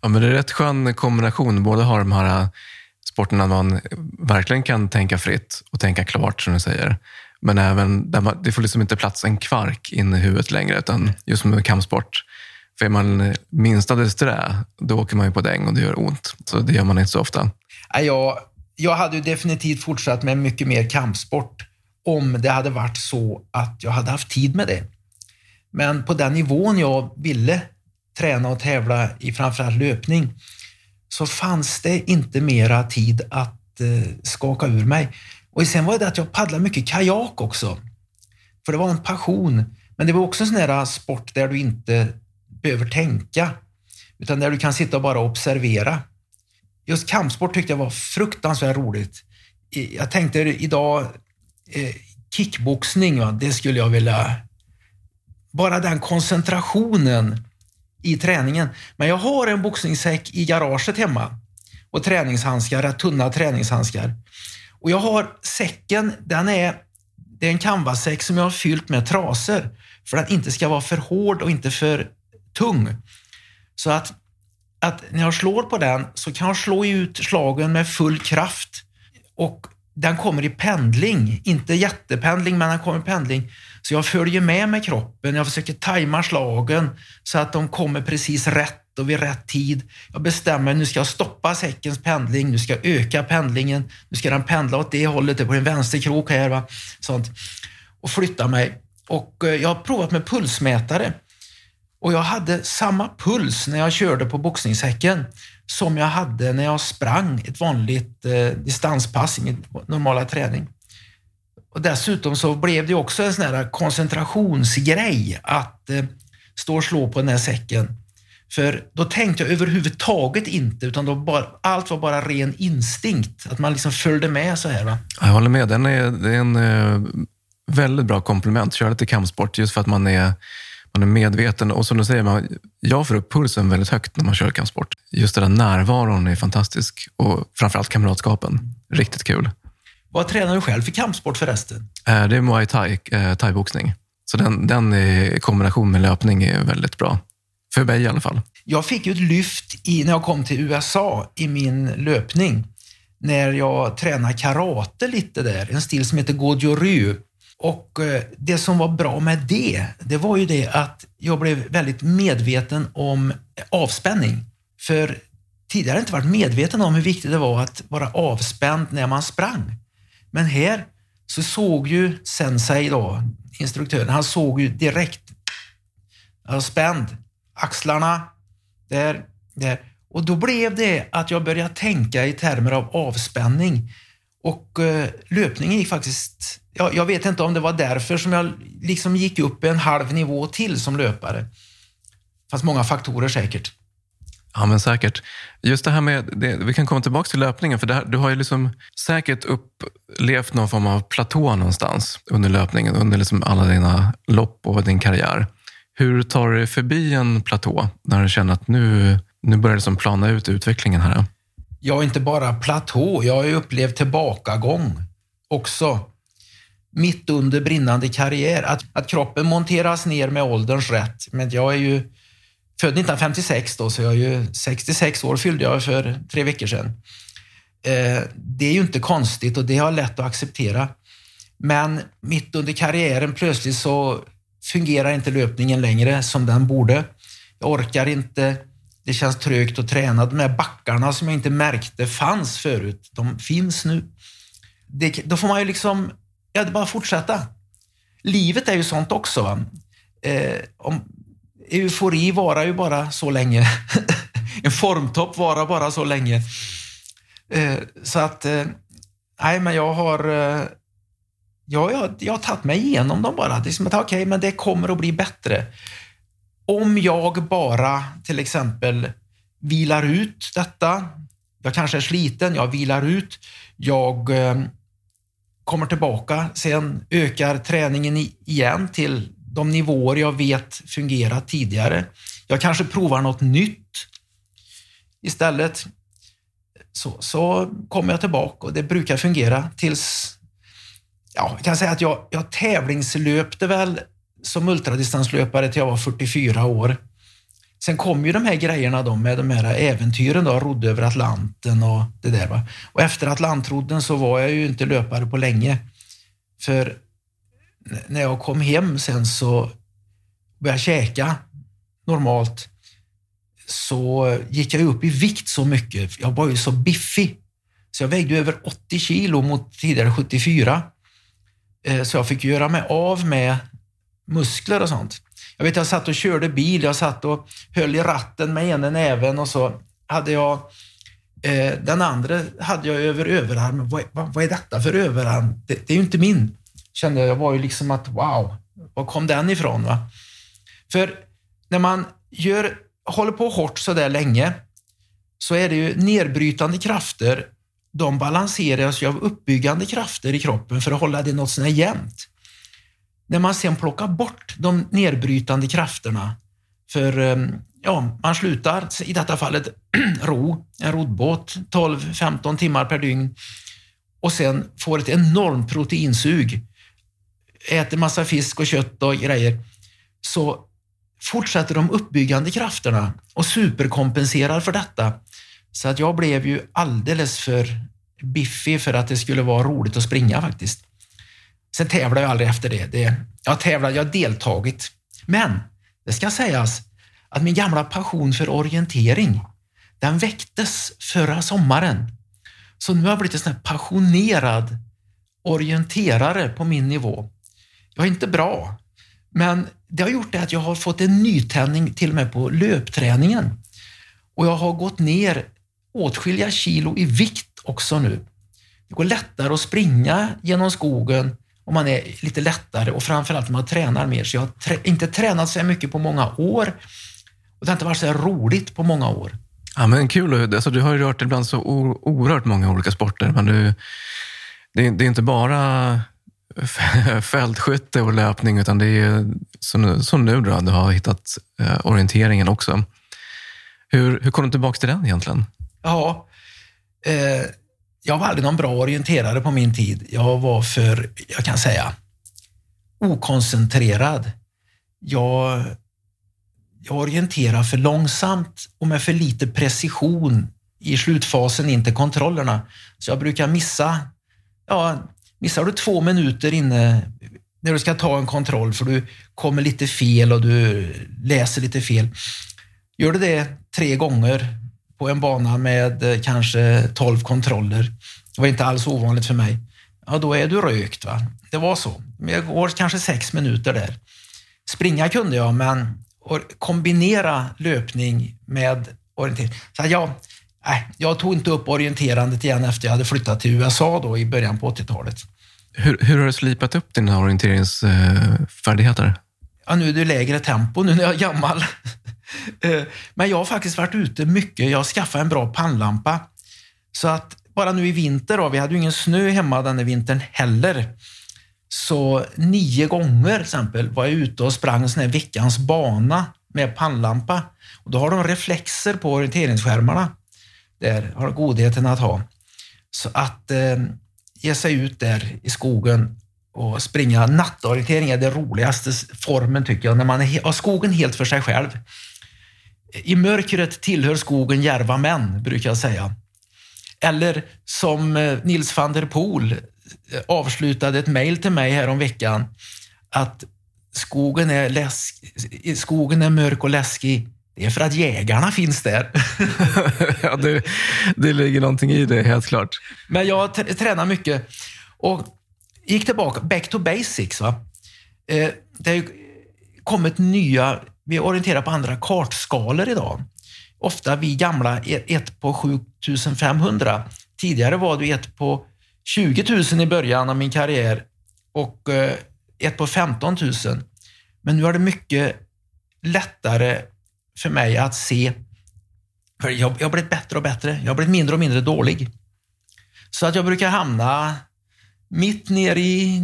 Ja, men det är rätt skön kombination. Både har de här eh, sporterna man verkligen kan tänka fritt och tänka klart, som du säger. Men även där man, det får liksom inte plats en kvark in i huvudet längre, utan just med kampsport. För är man eh, minsta disträ, då åker man ju på däng och det gör ont. Så det gör man inte så ofta. Jag, jag hade ju definitivt fortsatt med mycket mer kampsport om det hade varit så att jag hade haft tid med det. Men på den nivån jag ville träna och tävla i framförallt löpning så fanns det inte mera tid att eh, skaka ur mig. Och sen var det att jag paddlade mycket kajak också. För det var en passion. Men det var också en sån där sport där du inte behöver tänka, utan där du kan sitta och bara observera. Just kampsport tyckte jag var fruktansvärt roligt. Jag tänkte idag, eh, kickboxning, va? det skulle jag vilja... Bara den koncentrationen i träningen. Men jag har en boxningssäck i garaget hemma och träningshandskar, rätt tunna träningshandskar. Och jag har säcken, den är, det är en canvassäck som jag har fyllt med trasor för att den inte ska vara för hård och inte för tung. Så att, att när jag slår på den så kan jag slå ut slagen med full kraft och den kommer i pendling, inte jättependling, men den kommer i pendling. Så jag följer med med kroppen, jag försöker tajma slagen så att de kommer precis rätt och vid rätt tid. Jag bestämmer, nu ska jag stoppa säckens pendling, nu ska jag öka pendlingen, nu ska den pendla åt det hållet, det är på en vänsterkrok här. Va? Sånt. Och flytta mig. Och eh, jag har provat med pulsmätare. Och jag hade samma puls när jag körde på boxningshäcken som jag hade när jag sprang ett vanligt eh, distanspass i min normala träning. Och dessutom så blev det också en sån här koncentrationsgrej att eh, stå och slå på den här säcken. För då tänkte jag överhuvudtaget inte, utan då bara, allt var bara ren instinkt. Att man liksom följde med så här. Va? Jag håller med. Den är, det är en eh, väldigt bra komplement. Köra lite kampsport just för att man är man är medveten och som du säger, man, jag får upp pulsen väldigt högt när man kör kampsport. Just den där närvaron är fantastisk och framförallt kamratskapen. Riktigt kul. Vad tränar du själv för kampsport förresten? Eh, det är muay thai, eh, thaiboxning. Så den, den i kombination med löpning är väldigt bra. För mig i alla fall. Jag fick ju ett lyft i, när jag kom till USA i min löpning. När jag tränade karate lite där, en stil som heter Goju Ryu. Och eh, det som var bra med det, det var ju det att jag blev väldigt medveten om avspänning. För tidigare har jag inte varit medveten om hur viktigt det var att vara avspänd när man sprang. Men här så såg ju Sensei, då, instruktören, han såg ju direkt. Jag var spänd. Axlarna, där, där. Och då blev det att jag började tänka i termer av avspänning. Och eh, löpningen gick faktiskt jag, jag vet inte om det var därför som jag liksom gick upp en halv nivå till som löpare. Det fanns många faktorer säkert. Ja, men säkert. Just det här med, det, vi kan komma tillbaka till löpningen, för här, du har ju liksom säkert upplevt någon form av platå någonstans under löpningen, under liksom alla dina lopp och din karriär. Hur tar du förbi en platå när du känner att nu, nu börjar det som plana ut utvecklingen här? Ja, inte bara platå. Jag har ju upplevt tillbakagång också mitt under brinnande karriär. Att, att kroppen monteras ner med ålderns rätt. Men jag är ju född 1956 då, så jag är ju 66 år fyllde jag för tre veckor sedan. Eh, det är ju inte konstigt och det har jag lätt att acceptera. Men mitt under karriären plötsligt så fungerar inte löpningen längre som den borde. Jag orkar inte. Det känns trögt att träna. De här backarna som jag inte märkte fanns förut, de finns nu. Det, då får man ju liksom Ja, det är bara att fortsätta. Livet är ju sånt också. Eh, om, eufori varar ju bara så länge. en formtopp varar bara så länge. Eh, så att, eh, nej men jag har, eh, jag, jag, jag har tagit mig igenom dem bara. Det är som att, okej, okay, men det kommer att bli bättre. Om jag bara till exempel vilar ut detta, jag kanske är sliten, jag vilar ut, jag eh, kommer tillbaka, sen ökar träningen igen till de nivåer jag vet fungerat tidigare. Jag kanske provar något nytt istället. Så, så kommer jag tillbaka och det brukar fungera tills... Ja, jag kan säga att jag, jag tävlingslöpte väl som ultradistanslöpare till jag var 44 år. Sen kom ju de här grejerna då med de här äventyren då, rodde över Atlanten och det där. Va? Och efter Atlantrodden så var jag ju inte löpare på länge. För när jag kom hem sen så började jag käka normalt så gick jag upp i vikt så mycket. Jag var ju så biffig. Så jag vägde över 80 kilo mot tidigare 74. Eh, så jag fick göra mig av med muskler och sånt. Jag vet, jag satt och körde bil, jag satt och höll i ratten med ena näven och så hade jag eh, den andra hade jag över överarmen. Vad, vad, vad är detta för överarm? Det, det, är ju inte min. Kände jag, jag var ju liksom att wow, var kom den ifrån? Va? För när man gör, håller på hårt så där länge så är det ju nedbrytande krafter. De balanseras ju av uppbyggande krafter i kroppen för att hålla det något sånär jämnt. När man sen plockar bort de nedbrytande krafterna för ehm, ja, man slutar, i detta fallet, ro, en roddbåt, 12-15 timmar per dygn och sen får ett enormt proteinsug, äter massa fisk och kött och grejer, så fortsätter de uppbyggande krafterna och superkompenserar för detta. Så att jag blev ju alldeles för biffig för att det skulle vara roligt att springa faktiskt. Sen tävlade jag aldrig efter det. det jag tävlat, jag har deltagit. Men det ska sägas att min gamla passion för orientering, den väcktes förra sommaren. Så nu har jag blivit en sån här passionerad orienterare på min nivå. Jag är inte bra, men det har gjort det att jag har fått en nytändning till och med på löpträningen. Och jag har gått ner åtskilliga kilo i vikt också nu. Det går lättare att springa genom skogen om man är lite lättare och framförallt man tränar mer. Så jag har trä inte tränat så mycket på många år och det har inte varit så roligt på många år. Ja, men kul. Alltså, du har ju rört dig bland så oerhört många olika sporter. Men du, det, det är inte bara fältskytte och löpning, utan det är som, som nu då, du har hittat eh, orienteringen också. Hur, hur kom du tillbaka till den egentligen? Ja, eh, jag var aldrig någon bra orienterare på min tid. Jag var för, jag kan säga, okoncentrerad. Jag, jag orienterar för långsamt och med för lite precision i slutfasen in till kontrollerna. Så jag brukar missa, ja, missar du två minuter inne när du ska ta en kontroll för du kommer lite fel och du läser lite fel. Gör du det tre gånger på en bana med eh, kanske 12 kontroller. Det var inte alls ovanligt för mig. Ja, då är du rökt. Va? Det var så. Jag går kanske sex minuter där. Springa kunde jag, men kombinera löpning med orientering. Så jag, nej, jag tog inte upp orienterandet igen efter jag hade flyttat till USA då i början på 80-talet. Hur, hur har du slipat upp dina orienteringsfärdigheter? Ja, nu är det lägre tempo nu när jag är gammal. Eh, men jag har faktiskt varit ute mycket. Jag har skaffat en bra pannlampa. Så att bara nu i vinter, då, vi hade ju ingen snö hemma den vintern heller. Så nio gånger till exempel var jag ute och sprang en sån här veckans bana med pannlampa. Och då har de reflexer på orienteringsskärmarna. Där har godheten att ha. Så att eh, ge sig ut där i skogen och springa nattorientering är den roligaste formen tycker jag, när man har skogen helt för sig själv. I mörkret tillhör skogen järva män, brukar jag säga. Eller som eh, Nils van der Poel eh, avslutade ett mejl till mig här om veckan att skogen är, läsk, skogen är mörk och läskig. Det är för att jägarna finns där. ja, det, det ligger någonting i det, helt klart. Men jag tränar mycket och gick tillbaka, back to basics. Va? Eh, det har kommit nya vi orienterar på andra kartskalor idag. Ofta vi gamla e- ett på 7500. Tidigare var det ett på 20 000 i början av min karriär och eh, ett på 15 000. Men nu är det mycket lättare för mig att se. För jag, jag har blivit bättre och bättre. Jag har blivit mindre och mindre dålig. Så att jag brukar hamna mitt ner i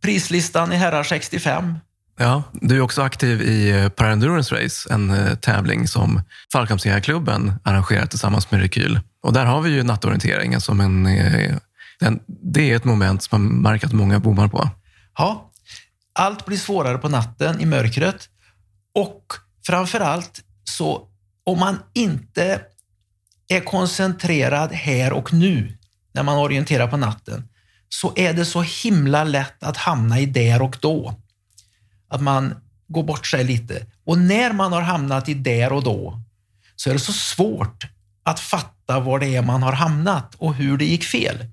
prislistan i herrar 65 Ja, du är också aktiv i eh, Parendurance Race, en eh, tävling som Fallskärmsjägarklubben arrangerar tillsammans med Rekyl. Och där har vi ju nattorienteringen som en, eh, en... Det är ett moment som man märker att många bommar på. Ja, allt blir svårare på natten i mörkret och framför allt så om man inte är koncentrerad här och nu när man orienterar på natten så är det så himla lätt att hamna i där och då. Att man går bort sig lite. Och när man har hamnat i där och då så är det så svårt att fatta var det är man har hamnat och hur det gick fel.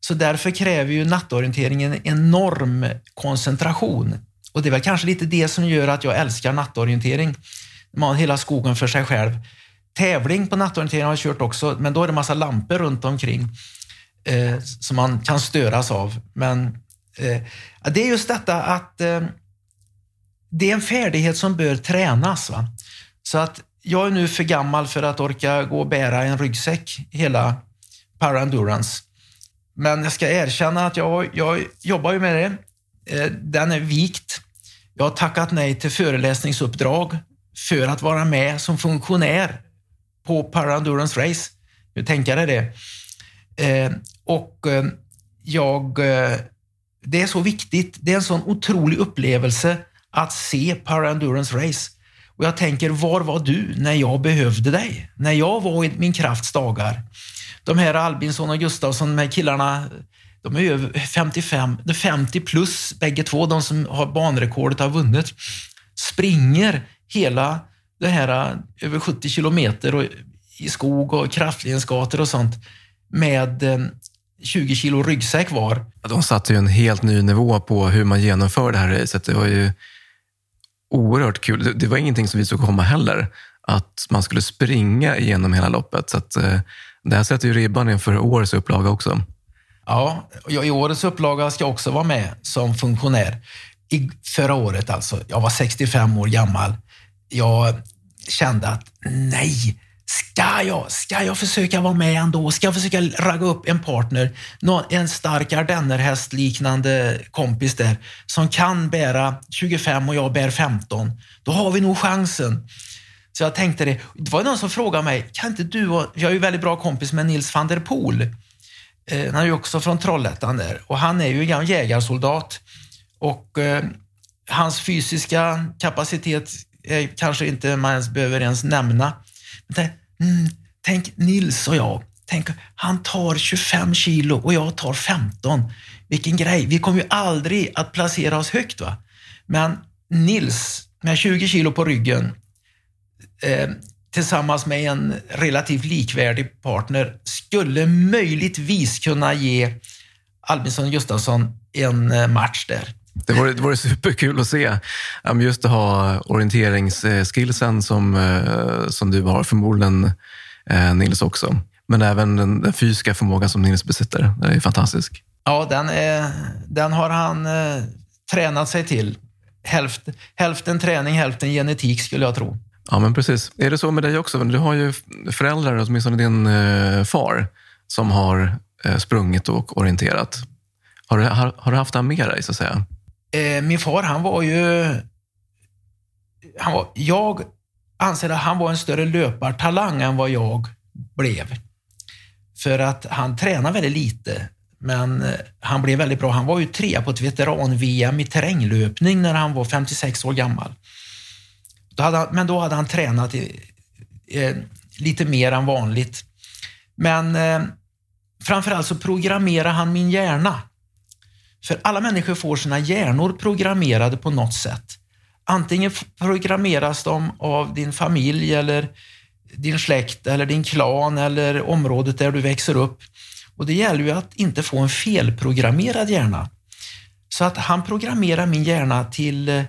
Så därför kräver ju nattorienteringen en enorm koncentration. Och det är väl kanske lite det som gör att jag älskar nattorientering. Man har hela skogen för sig själv. Tävling på nattorientering har jag kört också, men då är det massa lampor runt omkring eh, som man kan störas av. Men eh, det är just detta att eh, det är en färdighet som bör tränas. Va? Så att jag är nu för gammal för att orka gå och bära en ryggsäck hela Endurance. Men jag ska erkänna att jag, jag jobbar ju med det. Eh, den är vikt. Jag har tackat nej till föreläsningsuppdrag för att vara med som funktionär på Endurance Race. Nu tänker eh, eh, jag det. Och jag, det är så viktigt. Det är en sån otrolig upplevelse att se Endurance Race. Och jag tänker, var var du när jag behövde dig? När jag var i min krafts dagar? De här Albinsson och Gustafsson, de här killarna, de är över 55, 50 plus bägge två, de som har banrekordet har vunnit. Springer hela det här eh, över 70 kilometer i skog och kraftledningsgator och sånt med eh, 20 kilo ryggsäck var. De satte ju en helt ny nivå på hur man genomför det här racet. Det var ju oerhört kul. Det, det, var ingenting som vi såg komma heller, att man skulle springa igenom hela loppet. Så att, eh, det här sätter ju ribban inför årets upplaga också. Ja, i årets upplaga ska jag också vara med som funktionär. I förra året alltså, jag var 65 år gammal. Jag kände att nej, Ska jag, ska jag försöka vara med ändå? Ska jag försöka ragga upp en partner? En stark ardennerhästliknande kompis där som kan bära 25 och jag bär 15. Då har vi nog chansen. Så jag tänkte det. Det var någon som frågade mig, kan inte du, och... jag är ju väldigt bra kompis med Nils van der Poel. Eh, han är ju också från Trollhättan där och han är ju en jägarsoldat. Och eh, hans fysiska kapacitet är kanske inte man ens behöver ens nämna. Mm, tänk Nils och jag. Tänk, han tar 25 kilo och jag tar 15. Vilken grej. Vi kommer ju aldrig att placera oss högt. va? Men Nils med 20 kilo på ryggen eh, tillsammans med en relativt likvärdig partner skulle möjligtvis kunna ge Albinsson Gustafsson en eh, match där. Det vore, det vore superkul att se. Just att ha orienteringsskillsen som, eh, som du har, förmodligen eh, Nils också. Men även den, den fysiska förmågan som Nils besitter. Den är fantastisk. Ja, den, är, den har han eh, tränat sig till. Hälft, hälften träning, hälften genetik skulle jag tro. Ja, men precis. Är det så med dig också? Du har ju föräldrar, åtminstone din eh, far, som har eh, sprungit och orienterat. Har du, har, har du haft det med dig, så att säga? Eh, min far, han var ju... Han var, jag anser att han var en större löpartalang än vad jag blev. För att han tränade väldigt lite, men eh, han blev väldigt bra. Han var ju trea på ett veteran-VM i terränglöpning när han var 56 år gammal. Då han, men då hade han tränat i, eh, lite mer än vanligt. Men eh, framförallt så programmerade han min hjärna. För alla människor får sina hjärnor programmerade på något sätt. Antingen programmeras de av din familj eller din släkt eller din klan eller området där du växer upp. Och det gäller ju att inte få en felprogrammerad hjärna. Så att han programmerar min hjärna till eh,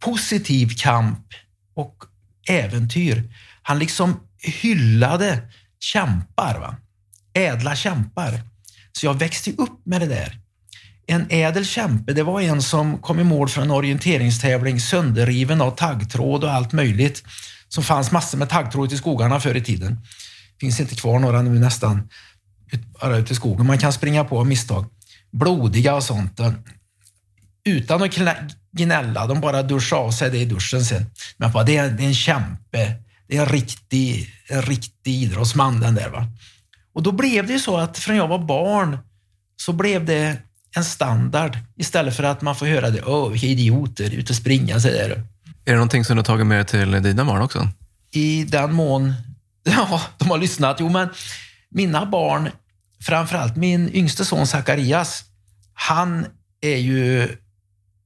positiv kamp och äventyr. Han liksom hyllade kämpar, va? ädla kämpar. Så jag växte upp med det där en ädel kämpe, det var en som kom i mål för en orienteringstävling sönderriven av taggtråd och allt möjligt. Som fanns massor med taggtråd i skogarna förr i tiden. Finns inte kvar några nu nästan, bara ute i skogen. Man kan springa på misstag. Blodiga och sånt. Utan att gnälla, de bara duschade av sig det i duschen sen. Men bara, det, är, det är en kämpe. Det är en riktig, en riktig idrottsman den där. Va? Och då blev det ju så att från jag var barn så blev det en standard istället för att man får höra det. Åh, vilka idioter, ute och springa så där. Är det någonting som du har tagit med till dina barn också? I den mån ja, de har lyssnat. Jo, men mina barn, framförallt min yngste son Zacharias, han är ju,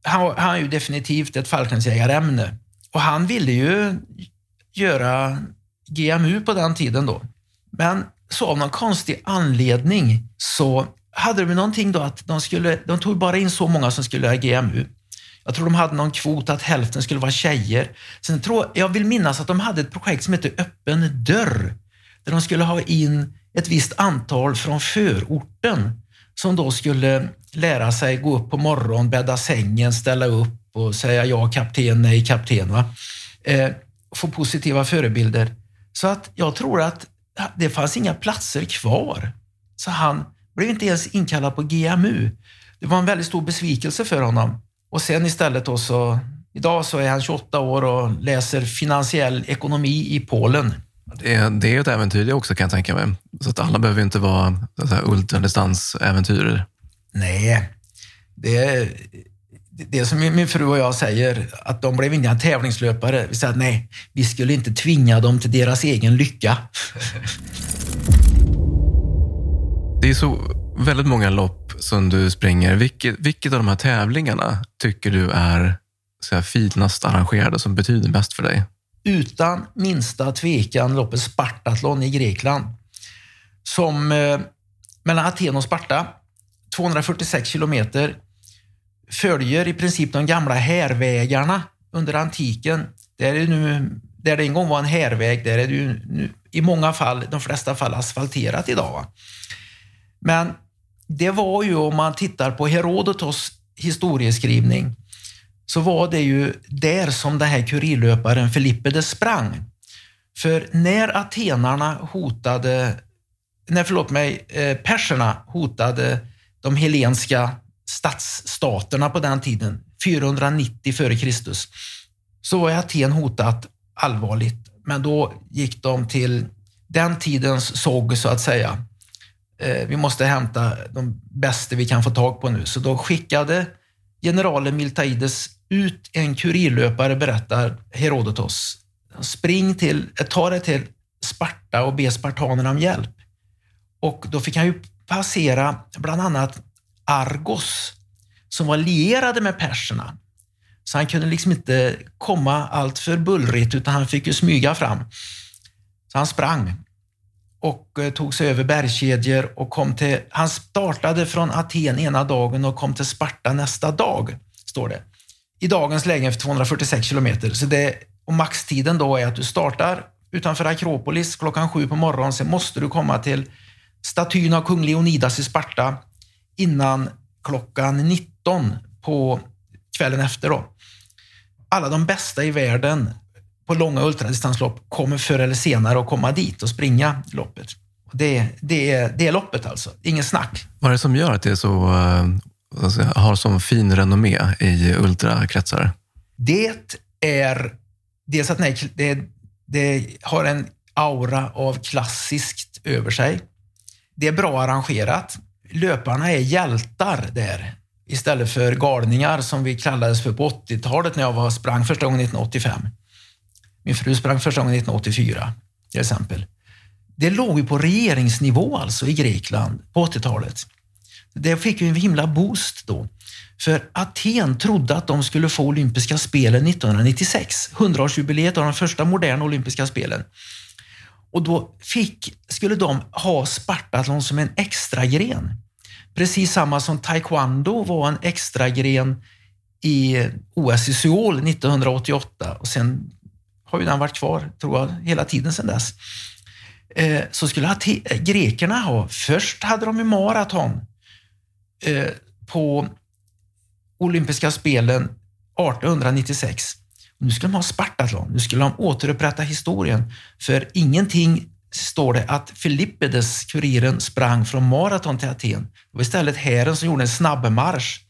han, han är ju definitivt ett fallskärmsjägarämne. Och han ville ju göra GMU på den tiden då. Men så av någon konstig anledning så hade de någonting då att de, skulle, de tog bara in så många som skulle göra GMU. Jag tror de hade någon kvot att hälften skulle vara tjejer. Sen tror, jag vill minnas att de hade ett projekt som hette Öppen dörr, där de skulle ha in ett visst antal från förorten som då skulle lära sig gå upp på morgonen, bädda sängen, ställa upp och säga ja kapten, nej kapten. Va? Eh, få positiva förebilder. Så att jag tror att det fanns inga platser kvar. Så han blev inte ens inkallad på GMU. Det var en väldigt stor besvikelse för honom. Och sen istället då så, idag så är han 28 år och läser finansiell ekonomi i Polen. Det, det är ett äventyr det också kan jag tänka mig. Så att alla behöver inte vara ultradistansäventyrer. Nej, det, det som min fru och jag säger, att de blev inga tävlingslöpare. Vi säger nej, vi skulle inte tvinga dem till deras egen lycka. Det är så väldigt många lopp som du springer. Vilket, vilket av de här tävlingarna tycker du är så här, finast arrangerade, som betyder mest för dig? Utan minsta tvekan loppet Spartathlon i Grekland. Som eh, mellan Aten och Sparta, 246 kilometer, följer i princip de gamla härvägarna under antiken. Där, är nu, där det en gång var en härväg, där är det ju nu, i många fall, de flesta fall asfalterat idag. Va? Men det var ju, om man tittar på Herodotos historieskrivning, så var det ju där som den här kurirlöparen Filippides sprang. För när atenarna hotade, nej förlåt mig, eh, perserna hotade de helenska stadsstaterna på den tiden, 490 f.Kr. så var Aten hotat allvarligt. Men då gick de till den tidens såg så att säga. Eh, vi måste hämta de bästa vi kan få tag på nu. Så då skickade generalen Miltaides ut en kurirlöpare, berättar Herodotos. Spring till, ta dig till Sparta och be spartanerna om hjälp. Och då fick han ju passera bland annat Argos som var lierade med perserna. Så han kunde liksom inte komma allt för bullrigt utan han fick ju smyga fram. Så han sprang och eh, tog sig över bergskedjor och kom till, han startade från Aten ena dagen och kom till Sparta nästa dag, står det. I dagens läge för 246 kilometer. Så det, och maxtiden då är att du startar utanför Akropolis klockan sju på morgonen. Sen måste du komma till statyn av kung Leonidas i Sparta innan klockan 19 på kvällen efter. Då. Alla de bästa i världen på långa ultradistanslopp kommer förr eller senare att komma dit och springa loppet. Det, det, är, det är loppet alltså, ingen snack. Vad är det som gör att det så, alltså, har så fin renommé i ultrakretsar? Det är dels att nej, det, det har en aura av klassiskt över sig. Det är bra arrangerat löparna är hjältar där istället för galningar som vi kallades för på 80-talet när jag var, sprang första gången 1985. Min fru sprang första gången 1984 till exempel. Det låg ju på regeringsnivå alltså i Grekland på 80-talet. Det fick ju en himla boost då. För Aten trodde att de skulle få olympiska spelen 1996, 100-årsjubileet av de första moderna olympiska spelen. Och då fick, skulle de ha Spartathlon som en extra gren. Precis samma som taekwondo var en extra gren i OS i Seoul 1988 och sen har ju den varit kvar, tror jag, hela tiden sedan dess. Eh, så skulle eh, grekerna ha, först hade de ju maraton eh, på olympiska spelen 1896 nu skulle de ha Spartathlon, nu skulle de återupprätta historien. För ingenting står det att Filippides, kuriren, sprang från maraton till Aten. Det var istället hären som gjorde en snabbmarsch.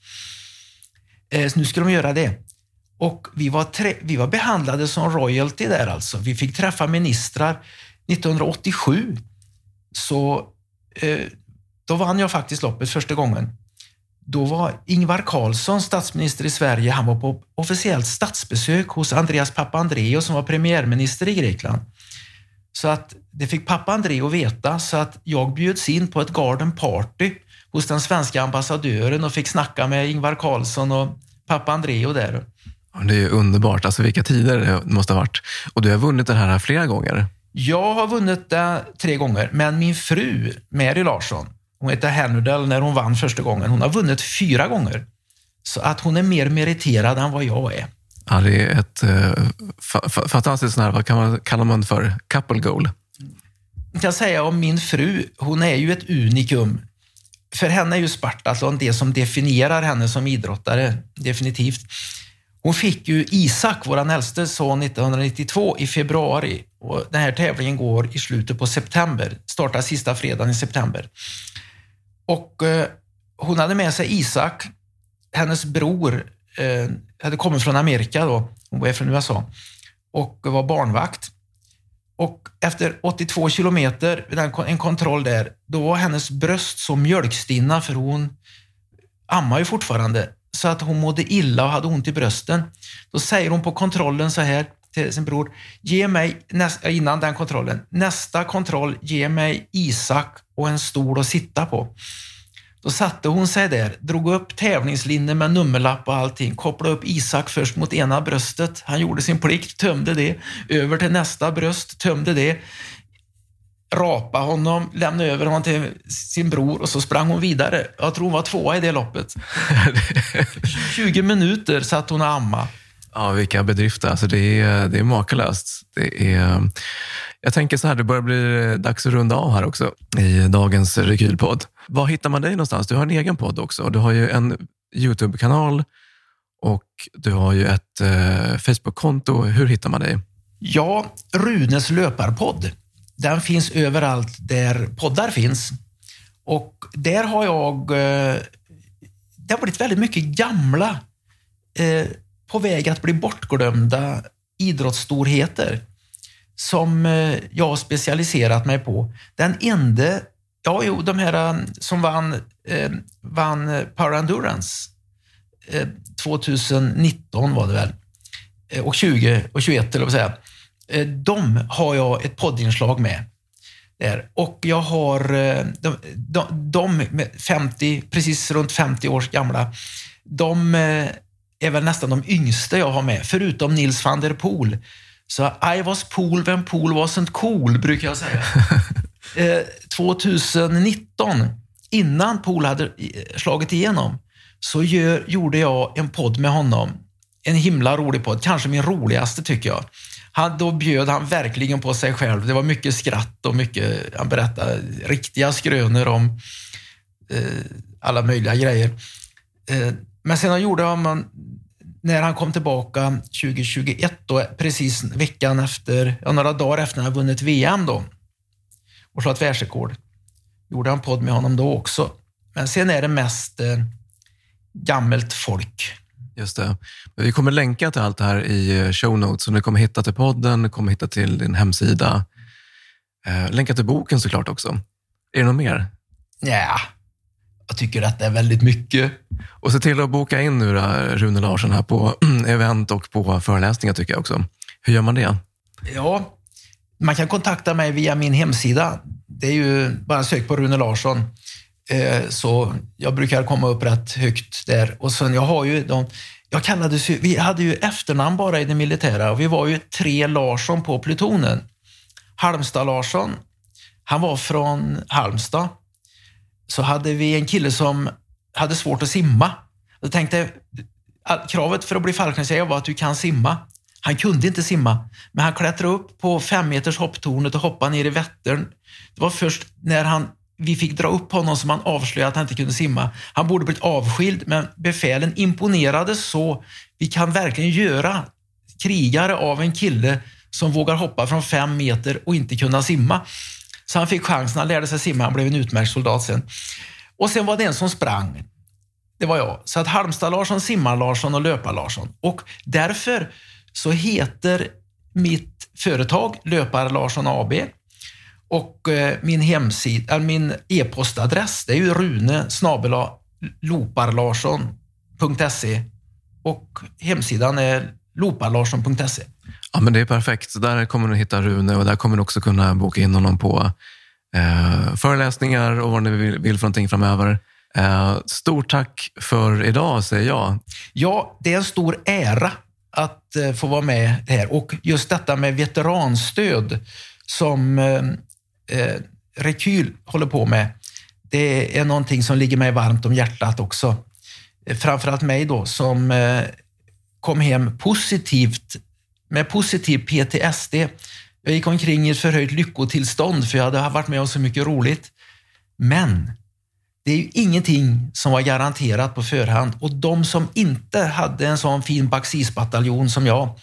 Eh, så nu skulle de göra det. Och vi var, vi var behandlade som royalty där alltså. Vi fick träffa ministrar. 1987 så eh, då vann jag faktiskt loppet första gången. Då var Ingvar Carlsson statsminister i Sverige. Han var på officiellt statsbesök hos Andreas Papandreou som var premiärminister i Grekland. Så att det fick pappa Andreou veta så att jag bjöds in på ett garden party hos den svenska ambassadören och fick snacka med Ingvar Carlsson och pappa där. Det är underbart. Alltså vilka tider det måste ha varit. Och du har vunnit det här flera gånger. Jag har vunnit det tre gånger, men min fru, Mary Larsson, hon heter Hennudel när hon vann första gången. Hon har vunnit fyra gånger. Så att hon är mer meriterad än vad jag är. Ja, det är ett uh, fantastiskt, sån här, vad kan man, kallar man för, couple goal? Jag kan säga om min fru, hon är ju ett unikum. För henne är ju Spartathlon det som definierar henne som idrottare, definitivt. Hon fick ju Isak, vår äldste son, 1992 i februari. Och den här tävlingen går i slutet på september, startar sista fredagen i september. Och eh, hon hade med sig Isak, hennes bror eh, hade kommit från Amerika då, hon var från USA, och var barnvakt. Och efter 82 kilometer, en kontroll där, då var hennes bröst så mjölkstinna för hon ammar ju fortfarande så att hon mådde illa och hade ont i brösten. Då säger hon på kontrollen så här till sin bror, ge mig, nästa, eh, innan den kontrollen, nästa kontroll, ge mig Isak och en stol att sitta på. Då satte hon sig där, drog upp tävlingslinnen med nummerlapp och allting, kopplade upp Isak först mot ena bröstet. Han gjorde sin plikt, tömde det. Över till nästa bröst, tömde det. Rapa honom, lämna över honom till sin bror och så sprang hon vidare. Jag tror hon var tvåa i det loppet. 20 minuter satt hon och amma. Ja, vilka bedrifter. Alltså det, är, det är makalöst. Det är, jag tänker så här, det börjar bli dags att runda av här också i dagens Rekylpodd. Var hittar man dig någonstans? Du har en egen podd också. Du har ju en Youtube-kanal och du har ju ett eh, Facebook-konto. Hur hittar man dig? Ja, Runes löparpodd. Den finns överallt där poddar finns. Och där har jag... Eh, det har blivit väldigt mycket gamla, eh, på väg att bli bortglömda idrottsstorheter som eh, jag har specialiserat mig på. Den enda, ja jo, de här som vann, vann Power Endurance 2019 var det väl, och 20 och 21 eller vad säga. Eh, de har jag ett poddinslag med. Där. Och jag har eh, de, de, de 50, precis runt 50 års gamla, de eh, är väl nästan de yngsta jag har med, förutom Nils van der Poel. Så I was pool when pool wasn't cool, brukar jag säga. 2019, innan Pool hade slagit igenom, så gör, gjorde jag en podd med honom. En himla rolig podd, kanske min roligaste tycker jag han, då bjöd han verkligen på sig själv. Det var mycket skratt och mycket, han berättade riktiga skrönor om eh, alla möjliga grejer. Eh, men sen gjorde han, när han kom tillbaka 2021, då, precis veckan efter, ja, några dagar efter han vunnit VM då, och slagit världsrekord, gjorde han podd med honom då också. Men sen är det mest eh, gammalt folk. Just det. Vi kommer länka till allt det här i eh, show notes. Så ni kommer hitta till podden, kommer hitta till din hemsida. Eh, länka till boken såklart också. Är det något mer? Ja, jag tycker att det är väldigt mycket. Och se till att boka in nu då, Rune Larsson här på event och på föreläsningar tycker jag också. Hur gör man det? Ja, man kan kontakta mig via min hemsida. Det är ju bara sök på Rune Larsson. Eh, så jag brukar komma upp rätt högt där. Och sen jag har ju de, jag kallades ju, vi hade ju efternamn bara i det militära och vi var ju tre Larsson på plutonen. Halmstad Larsson, han var från Halmstad. Så hade vi en kille som hade svårt att simma. Jag tänkte, kravet för att bli fallskärmsjägare var att du kan simma. Han kunde inte simma, men han klättrade upp på fem meters hopptornet och hoppade ner i Vättern. Det var först när han vi fick dra upp honom som han avslöjade att han inte kunde simma. Han borde blivit avskild, men befälen imponerade så. Vi kan verkligen göra krigare av en kille som vågar hoppa från fem meter och inte kunna simma. Så han fick chansen, han lärde sig simma, han blev en utmärkt soldat sen. Och sen var det en som sprang. Det var jag. Så att Halmstad-Larsson, Simmar-Larsson och Löpar-Larsson. Och därför så heter mitt företag Löpar-Larsson AB och eh, min hemsida, äh, min e-postadress det är ju rune loparlarsson.se och hemsidan är loparlarsson.se. Ja, men det är perfekt. där kommer du hitta Rune och där kommer du också kunna boka in honom på eh, föreläsningar och vad ni vill, vill för någonting framöver. Eh, stort tack för idag, säger jag. Ja, det är en stor ära att eh, få vara med här. Och just detta med veteranstöd som eh, Rekyl håller på med, det är någonting som ligger mig varmt om hjärtat också. Eh, framförallt mig då som eh, kom hem positivt med positiv PTSD. Jag gick omkring i ett förhöjt lyckotillstånd för jag hade varit med om så mycket roligt. Men det är ju ingenting som var garanterat på förhand och de som inte hade en sån fin Baxisbataljon som jag,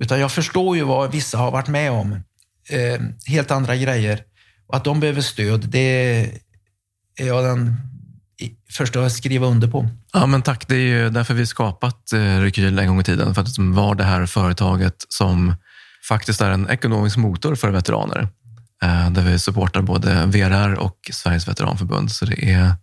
utan jag förstår ju vad vissa har varit med om, eh, helt andra grejer och att de behöver stöd, det är jag den första att skriva under på. Ja, men tack. Det är ju därför vi skapat eh, Rekyl en gång i tiden, för att liksom det var det här företaget som faktiskt är en ekonomisk motor för veteraner. Eh, där vi supportar både VRR och Sveriges veteranförbund. Så det är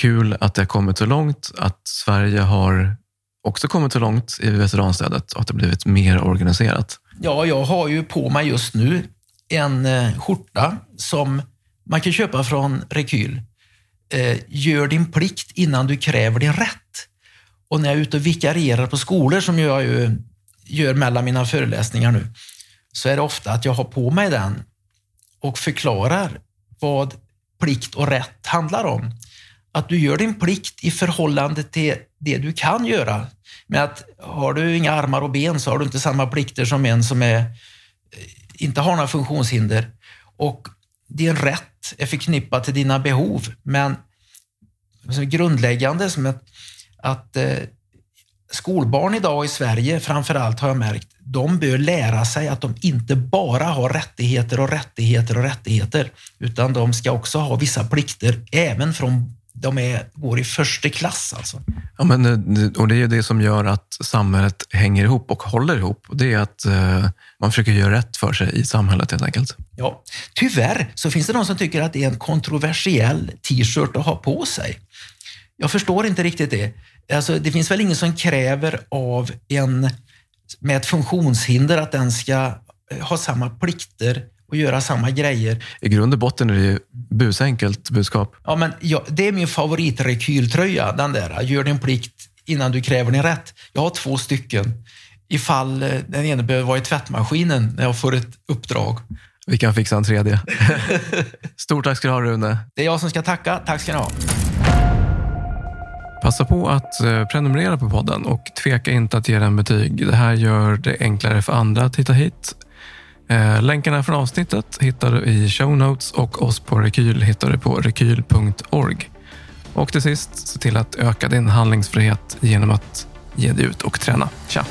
kul att det har kommit så långt, att Sverige har också kommit så långt i veteranstödet och att det blivit mer organiserat. Ja, jag har ju på mig just nu en eh, skjorta som man kan köpa från Rekyl. Eh, gör din plikt innan du kräver din rätt. Och när jag är ute och vikarierar på skolor, som jag ju gör mellan mina föreläsningar nu, så är det ofta att jag har på mig den och förklarar vad plikt och rätt handlar om. Att du gör din plikt i förhållande till det du kan göra. Men att har du inga armar och ben så har du inte samma plikter som en som är, eh, inte har några funktionshinder. Och din rätt är förknippad till dina behov, men grundläggande som att, att eh, skolbarn idag i Sverige framför allt har jag märkt, de bör lära sig att de inte bara har rättigheter och rättigheter och rättigheter, utan de ska också ha vissa plikter även från de är, går i första klass. Alltså. Ja, men, eh, och det är ju det som gör att samhället hänger ihop och håller ihop. Det är att eh, man försöker göra rätt för sig i samhället helt enkelt. Ja, tyvärr så finns det de som tycker att det är en kontroversiell t-shirt att ha på sig. Jag förstår inte riktigt det. Alltså, det finns väl ingen som kräver av en med ett funktionshinder att den ska eh, ha samma plikter och göra samma grejer. I grund och botten är det ju busenkelt budskap. Ja, men ja, det är min favoritrekyltröja, den där. Gör din plikt innan du kräver din rätt. Jag har två stycken ifall eh, den ena behöver vara i tvättmaskinen när jag får ett uppdrag. Vi kan fixa en tredje. Stort tack ska du ha Rune. Det är jag som ska tacka. Tack ska ni ha. Passa på att eh, prenumerera på podden och tveka inte att ge den betyg. Det här gör det enklare för andra att hitta hit. Eh, länkarna från avsnittet hittar du i show notes och oss på Rekyl hittar du på rekyl.org. Och till sist, se till att öka din handlingsfrihet genom att ge dig ut och träna. Tja!